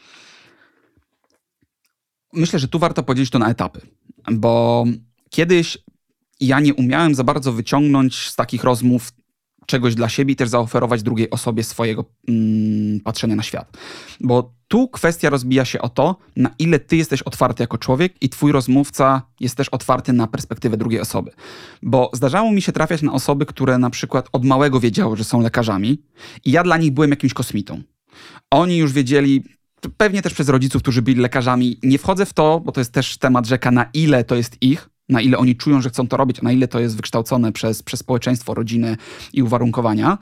S2: Myślę, że tu warto podzielić to na etapy, bo kiedyś ja nie umiałem za bardzo wyciągnąć z takich rozmów czegoś dla siebie i też zaoferować drugiej osobie swojego mm, patrzenia na świat. Bo tu kwestia rozbija się o to, na ile ty jesteś otwarty jako człowiek i twój rozmówca jest też otwarty na perspektywę drugiej osoby. Bo zdarzało mi się trafiać na osoby, które na przykład od małego wiedziały, że są lekarzami i ja dla nich byłem jakimś kosmitą. Oni już wiedzieli, pewnie też przez rodziców, którzy byli lekarzami. Nie wchodzę w to, bo to jest też temat rzeka, na ile to jest ich, na ile oni czują, że chcą to robić, na ile to jest wykształcone przez, przez społeczeństwo, rodzinę i uwarunkowania.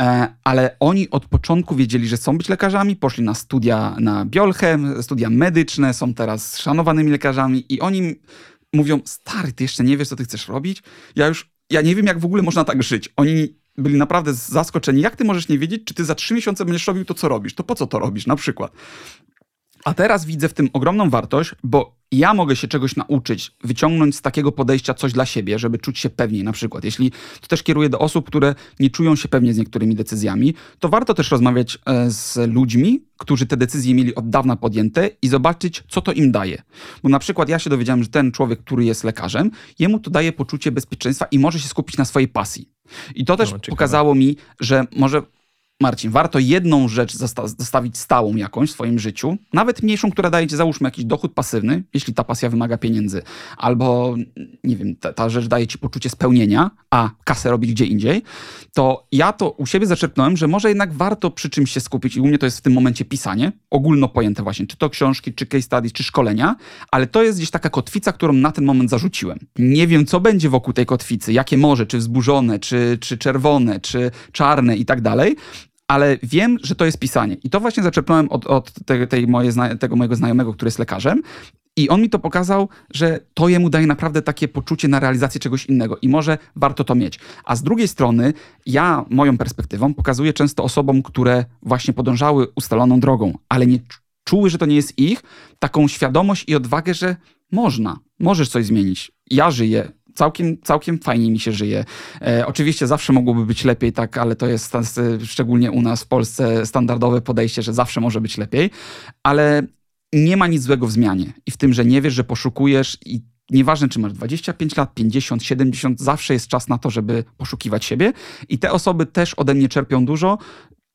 S2: E, ale oni od początku wiedzieli, że chcą być lekarzami, poszli na studia na biolchem, studia medyczne, są teraz szanowanymi lekarzami i oni mówią, stary, ty jeszcze nie wiesz, co ty chcesz robić? Ja już, ja nie wiem, jak w ogóle można tak żyć. Oni byli naprawdę zaskoczeni. Jak ty możesz nie wiedzieć, czy ty za trzy miesiące będziesz robił to, co robisz? To po co to robisz, na przykład? A teraz widzę w tym ogromną wartość, bo ja mogę się czegoś nauczyć, wyciągnąć z takiego podejścia coś dla siebie, żeby czuć się pewniej na przykład. Jeśli to też kieruję do osób, które nie czują się pewnie z niektórymi decyzjami, to warto też rozmawiać e, z ludźmi, którzy te decyzje mieli od dawna podjęte i zobaczyć, co to im daje. Bo na przykład ja się dowiedziałem, że ten człowiek, który jest lekarzem, jemu to daje poczucie bezpieczeństwa i może się skupić na swojej pasji. I to też no, pokazało mi, że może Marcin, warto jedną rzecz zostawić stałą jakąś w swoim życiu, nawet mniejszą, która daje ci, załóżmy, jakiś dochód pasywny, jeśli ta pasja wymaga pieniędzy, albo, nie wiem, ta, ta rzecz daje ci poczucie spełnienia, a kasę robić gdzie indziej, to ja to u siebie zaczerpnąłem, że może jednak warto przy czymś się skupić i u mnie to jest w tym momencie pisanie, ogólno pojęte właśnie, czy to książki, czy case studies, czy szkolenia, ale to jest gdzieś taka kotwica, którą na ten moment zarzuciłem. Nie wiem, co będzie wokół tej kotwicy, jakie morze, czy wzburzone, czy, czy czerwone, czy czarne i tak dalej, ale wiem, że to jest pisanie. I to właśnie zaczerpnąłem od, od tej, tej moje, tego mojego znajomego, który jest lekarzem. I on mi to pokazał, że to jemu daje naprawdę takie poczucie na realizację czegoś innego i może warto to mieć. A z drugiej strony, ja moją perspektywą pokazuję często osobom, które właśnie podążały ustaloną drogą, ale nie czuły, że to nie jest ich, taką świadomość i odwagę, że można, możesz coś zmienić. Ja żyję, całkiem, całkiem fajnie mi się żyje. E, oczywiście zawsze mogłoby być lepiej, tak, ale to jest szczególnie u nas w Polsce standardowe podejście, że zawsze może być lepiej, ale nie ma nic złego w zmianie i w tym, że nie wiesz, że poszukujesz i Nieważne, czy masz 25 lat, 50, 70, zawsze jest czas na to, żeby poszukiwać siebie. I te osoby też ode mnie czerpią dużo.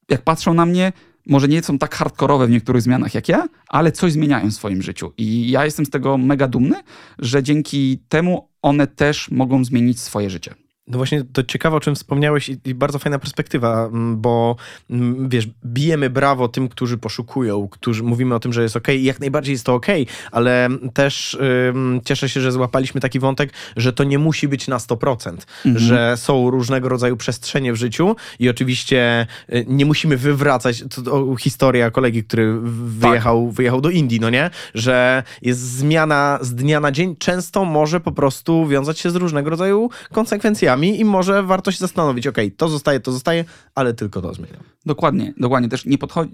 S2: Jak patrzą na mnie, może nie są tak hardkorowe w niektórych zmianach jak ja, ale coś zmieniają w swoim życiu. I ja jestem z tego mega dumny, że dzięki temu one też mogą zmienić swoje życie.
S1: No właśnie, to ciekawe, o czym wspomniałeś i, bardzo fajna perspektywa, mm, bo mm, wiesz, bijemy brawo tym, którzy poszukują, którzy mówimy o tym, że jest ok i jak najbardziej jest to ok, ale też ym, cieszę się, że złapaliśmy taki wątek, że to nie musi być na 100%, mhm. że są różnego rodzaju przestrzenie w życiu i oczywiście y, nie musimy wywracać, to, historia kolegi, który wyjechał, tak. wyjechał do Indii, no nie? Że jest zmiana z dnia na dzień, często może po prostu wiązać się z różnego rodzaju konsekwencjami i może warto się zastanowić, ok, to zostaje, to zostaje, ale tylko to zmieniam.
S2: Dokładnie, dokładnie. Też nie podchodzi,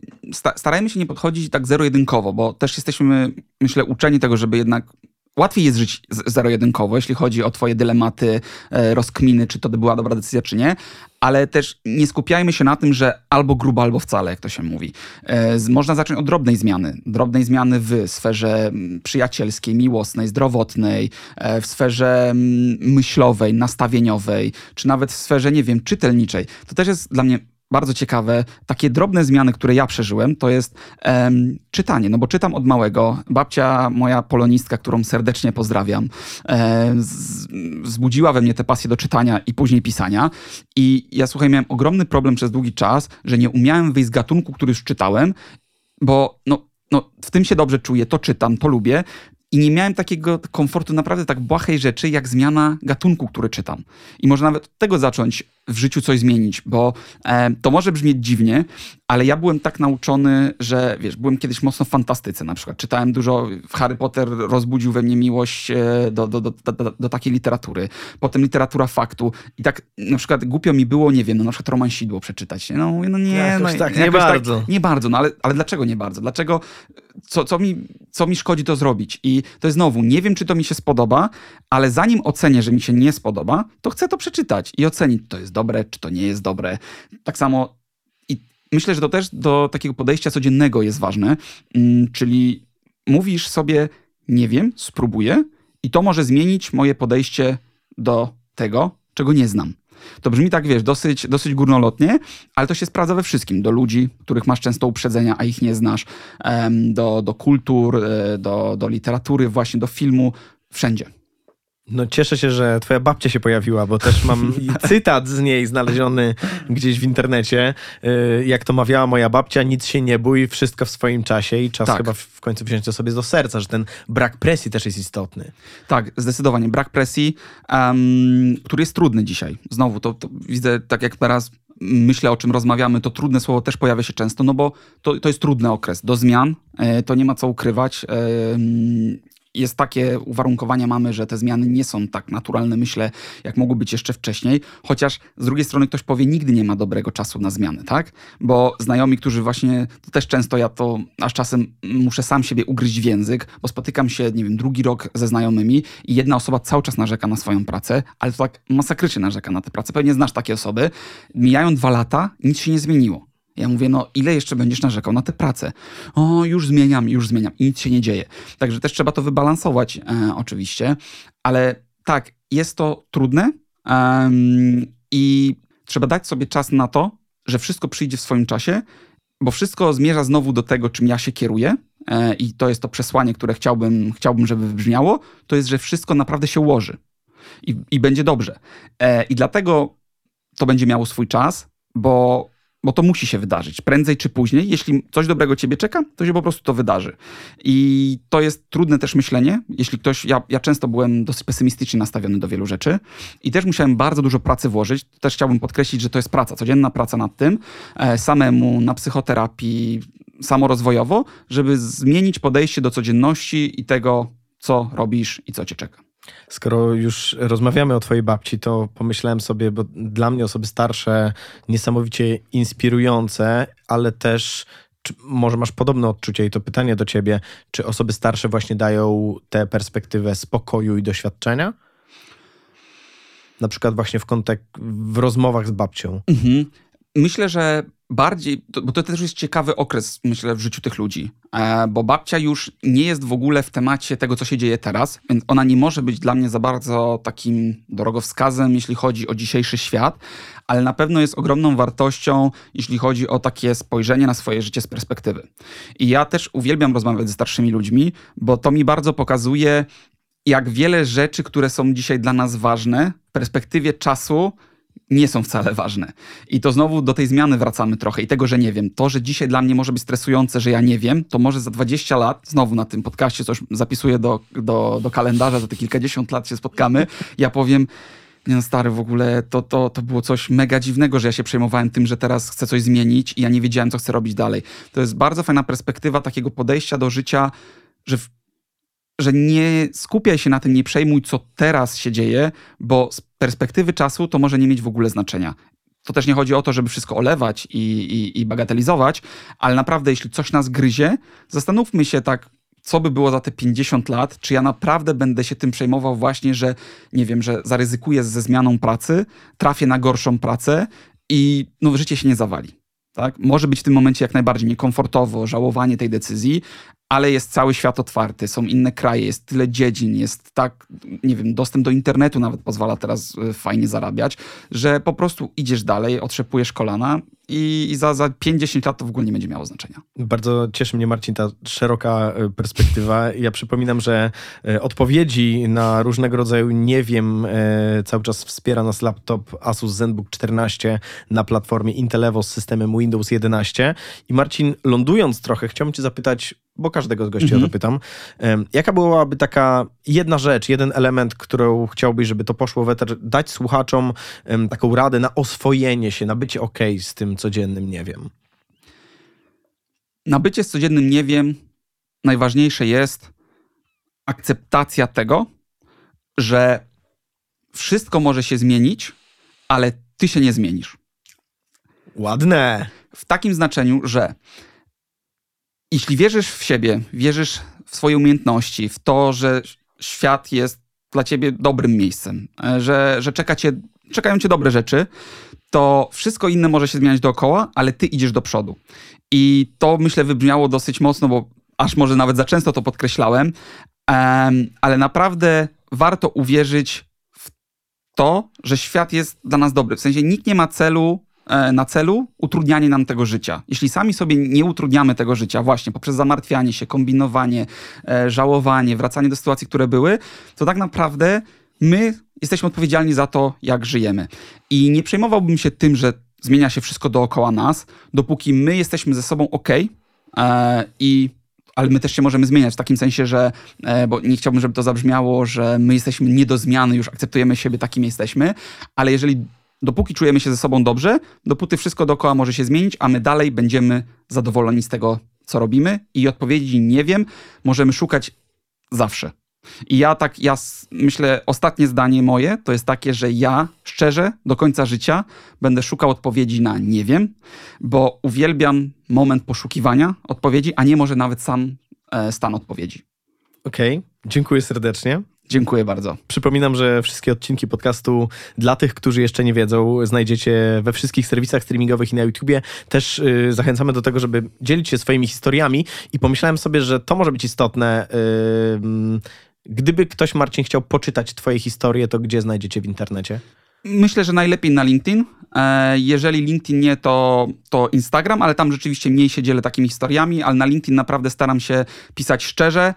S2: starajmy się nie podchodzić tak zero-jedynkowo, bo też jesteśmy, myślę, uczeni tego, żeby jednak łatwiej jest żyć zero-jedynkowo, jeśli chodzi o twoje dylematy, e, rozkminy, czy to była dobra decyzja, czy nie, ale też nie skupiajmy się na tym, że albo grubo, albo wcale, jak to się mówi. E, można zacząć od drobnej zmiany. Drobnej zmiany w sferze przyjacielskiej, miłosnej, zdrowotnej, e, w sferze myślowej, nastawieniowej, czy nawet w sferze, nie wiem, czytelniczej. To też jest dla mnie bardzo ciekawe, takie drobne zmiany, które ja przeżyłem, to jest um, czytanie, no bo czytam od małego. Babcia, moja polonistka, którą serdecznie pozdrawiam, e, wzbudziła we mnie tę pasję do czytania i później pisania. I ja, słuchaj, miałem ogromny problem przez długi czas, że nie umiałem wyjść z gatunku, który już czytałem, bo no, no, w tym się dobrze czuję, to czytam, to lubię. I nie miałem takiego komfortu naprawdę tak błahej rzeczy, jak zmiana gatunku, który czytam. I może nawet od tego zacząć w życiu coś zmienić, bo e, to może brzmieć dziwnie, ale ja byłem tak nauczony, że wiesz, byłem kiedyś mocno w fantastyce na przykład. Czytałem dużo, Harry Potter rozbudził we mnie miłość e, do, do, do, do, do takiej literatury. Potem literatura faktu. I tak na przykład głupio mi było, nie wiem, no na przykład romansidło przeczytać. No, no nie, jakoś
S1: no, tak, nie tak bardzo.
S2: Tak, nie bardzo, no ale, ale dlaczego nie bardzo? Dlaczego, co, co, mi, co mi szkodzi to zrobić? I to jest znowu, nie wiem, czy to mi się spodoba, ale zanim ocenię, że mi się nie spodoba, to chcę to przeczytać i ocenić, to jest dobre, czy to nie jest dobre. Tak samo i myślę, że to też do takiego podejścia codziennego jest ważne, mm, czyli mówisz sobie, nie wiem, spróbuję i to może zmienić moje podejście do tego, czego nie znam. To brzmi tak, wiesz, dosyć, dosyć górnolotnie, ale to się sprawdza we wszystkim. Do ludzi, których masz często uprzedzenia, a ich nie znasz, do, do kultur, e, do, do literatury, właśnie do filmu, wszędzie.
S1: No cieszę się, że twoja babcia się pojawiła, bo też mam cytat z niej znaleziony gdzieś w internecie. Y, jak to mawiała moja babcia, nic się nie bój, wszystko w swoim czasie i czas tak. chyba w końcu wziąć to sobie do serca, że ten brak presji też jest istotny.
S2: Tak, zdecydowanie. Brak presji, um, który jest trudny dzisiaj. Znowu, to, to widzę, tak jak teraz myślę, o czym rozmawiamy, to trudne słowo też pojawia się często, no bo to, to jest trudny okres. Do zmian e, to nie ma co ukrywać jest takie uwarunkowania mamy, że te zmiany nie są tak naturalne, myślę, jak mogły być jeszcze wcześniej. Chociaż z drugiej strony ktoś powie, nigdy nie ma dobrego czasu na zmiany, tak? Bo znajomi, którzy właśnie, to też często ja to aż czasem muszę sam siebie ugryźć w język, bo spotykam się, nie wiem, drugi rok ze znajomymi i jedna osoba cały czas narzeka na swoją pracę, ale to tak masakrycznie narzeka na tę pracę. Pewnie znasz takie osoby. Mijają dwa lata, nic się nie zmieniło. Ja mówię, no ile jeszcze będziesz narzekał na tę pracę? O, już zmieniam, już zmieniam i nic się nie dzieje. Także też trzeba to wybalansować e, oczywiście, ale tak, jest to trudne um, i trzeba dać sobie czas na to, że wszystko przyjdzie w swoim czasie, bo wszystko zmierza znowu do tego, czym ja się kieruję e, i to jest to przesłanie, które chciałbym, chciałbym, żeby wybrzmiało, to jest, że wszystko naprawdę się ułoży i, i będzie dobrze. E, I dlatego to będzie miało swój czas, bo bo to musi się wydarzyć. Prędzej czy później, jeśli coś dobrego ciebie czeka, to się po prostu to wydarzy. I to jest trudne też myślenie. Jeśli ktoś, ja, ja często byłem dosyć pesymistycznie nastawiony do wielu rzeczy i też musiałem bardzo dużo pracy włożyć. Też chciałbym podkreślić, że to jest praca, codzienna praca nad tym, e, samemu, na psychoterapii, samorozwojowo, żeby zmienić podejście do codzienności i tego, co robisz i co cię czeka.
S1: Skoro już rozmawiamy o twojej babci, to pomyślałem sobie, bo dla mnie osoby starsze niesamowicie inspirujące, ale też czy może masz podobne odczucie i to pytanie do ciebie, czy osoby starsze właśnie dają tę perspektywę spokoju i doświadczenia? Na przykład właśnie w kontek w rozmowach z babcią. Mhm.
S2: Myślę, że bardziej, bo to też jest ciekawy okres, myślę, w życiu tych ludzi, e, bo babcia już nie jest w ogóle w temacie tego, co się dzieje teraz, więc ona nie może być dla mnie za bardzo takim drogowskazem, jeśli chodzi o dzisiejszy świat, ale na pewno jest ogromną wartością, jeśli chodzi o takie spojrzenie na swoje życie z perspektywy. I ja też uwielbiam rozmawiać ze starszymi ludźmi, bo to mi bardzo pokazuje, jak wiele rzeczy, które są dzisiaj dla nas ważne, w perspektywie czasu nie są wcale ważne. I to znowu do tej zmiany wracamy trochę i tego, że nie wiem. To, że dzisiaj dla mnie może być stresujące, że ja nie wiem, to może za 20 lat, znowu na tym podcaście coś zapisuję do, do, do kalendarza, za te kilkadziesiąt lat się spotkamy, ja powiem, nie no stary, w ogóle to, to, to było coś mega dziwnego, że ja się przejmowałem tym, że teraz chcę coś zmienić i ja nie wiedziałem, co chcę robić dalej. To jest bardzo fajna perspektywa takiego podejścia do życia, że w że nie skupiaj się na tym, nie przejmuj, co teraz się dzieje, bo perspektywy czasu to może nie mieć w ogóle znaczenia. To też nie chodzi o to, żeby wszystko olewać i, i, i bagatelizować, ale naprawdę, jeśli coś nas gryzie, zastanówmy się tak, co by było za te 50 lat, czy ja naprawdę będę się tym przejmował właśnie, że nie wiem, że zaryzykuję ze zmianą pracy, trafię na gorszą pracę i no, życie się nie zawali. Tak? Może być w tym momencie jak najbardziej niekomfortowo, żałowanie tej decyzji, ale jest cały świat otwarty, są inne kraje, jest tyle dziedzin, jest tak, nie wiem, dostęp do internetu nawet pozwala teraz e, fajnie zarabiać, że po prostu idziesz dalej, otrzepujesz kolana i, za, za 5-10 lat to w ogóle nie będzie miało znaczenia.
S1: Bardzo cieszy mnie, Marcin, ta szeroka e, perspektywa. Ja przypominam, że e, odpowiedzi na różnego rodzaju nie wiem cały czas wspiera nas laptop Asus ZenBook 14 na platformie Intelevo z systemem Windows 11. I Marcin, lądując trochę, chciałbym cię zapytać, bo każdego z gości mhm. o to pytam. Jaka byłaby taka jedna rzecz, jeden element, którą chciałbyś, żeby to poszło w eter, dać słuchaczom taką radę na oswojenie się, na bycie ok z tym codziennym nie wiem?
S2: Na bycie z codziennym nie wiem najważniejsze jest akceptacja tego, że wszystko może się zmienić, ale ty się nie zmienisz.
S1: Ładne.
S2: W takim znaczeniu, że jeśli wierzysz w siebie, wierzysz w swoje umiejętności, w to, że świat jest dla ciebie dobrym miejscem, e, że, że czeka cię, czekają cię dobre rzeczy, to wszystko inne może się zmieniać dookoła, ale ty idziesz do przodu. I to myślę wybrzmiało dosyć mocno, bo aż może nawet za często to podkreślałem, ale naprawdę warto uwierzyć w to, że świat jest dla nas dobry. W sensie nikt nie ma celu na celu utrudnianie nam tego życia. Jeśli sami sobie nie utrudniamy tego życia właśnie poprzez zamartwianie się, kombinowanie, e, żałowanie, wracanie do sytuacji, które były, to tak naprawdę my jesteśmy odpowiedzialni za to, jak żyjemy. I nie przejmowałbym się tym, że zmienia się wszystko dookoła nas, dopóki my jesteśmy ze sobą ok i ale my też się możemy zmieniać w takim sensie, że, e, bo nie chciałbym, żeby to zabrzmiało, że my jesteśmy nie do zmiany, już akceptujemy siebie takim jesteśmy, ale jeżeli dopóki czujemy się ze sobą dobrze, dopóty wszystko dookoła może się zmienić, a my dalej będziemy zadowoleni z tego, co robimy i odpowiedzi nie wiem, możemy szukać zawsze. I ja tak, ja myślę, ostatnie zdanie moje to jest takie, że ja szczerze do końca życia będę szukał odpowiedzi na nie wiem, bo uwielbiam moment poszukiwania odpowiedzi, a nie może nawet sam e, stan odpowiedzi.
S1: Okej, okay. dziękuję serdecznie.
S2: Dziękuję bardzo.
S1: Przypominam, że wszystkie odcinki podcastu dla tych, którzy jeszcze nie wiedzą, znajdziecie we wszystkich serwisach streamingowych i na YouTubie. Też yy, zachęcamy do tego, żeby dzielić się swoimi historiami i pomyślałem sobie, że to może być istotne. Yy, Gdyby ktoś, Marcin, chciał poczytać Twoje historie, to gdzie znajdziecie w internecie?
S2: Myślę, że najlepiej na LinkedIn. E, jeżeli LinkedIn nie, to, to Instagram, ale tam rzeczywiście mniej się dzielę takimi historiami, ale na LinkedIn naprawdę staram się pisać szczerze,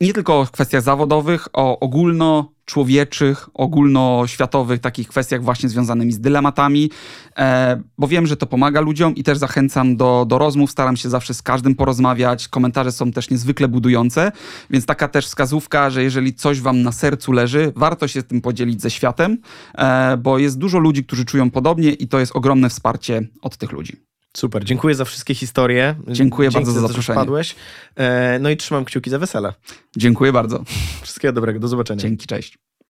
S2: nie tylko o kwestiach zawodowych, o ogólnoczłowieczych, ogólnoświatowych takich kwestiach właśnie związanymi z dylematami, e, bo wiem, że to pomaga ludziom i też zachęcam do, do rozmów, staram się zawsze z każdym porozmawiać, komentarze są też niezwykle budujące, więc taka też wskazówka, że jeżeli coś wam na sercu leży, warto się tym podzielić ze światem, e, bo jest dużo ludzi, którzy czują podobnie i to jest ogromne wsparcie od tych ludzi.
S1: Super, dziękuję za wszystkie historie.
S2: Dziękuję Dzięki bardzo za, za zaproszenie.
S1: Wpadłeś. E, no i trzymam kciuki za wesele.
S2: Dziękuję bardzo.
S1: Wszystkiego dobrego, do zobaczenia.
S2: Dzięki, cześć.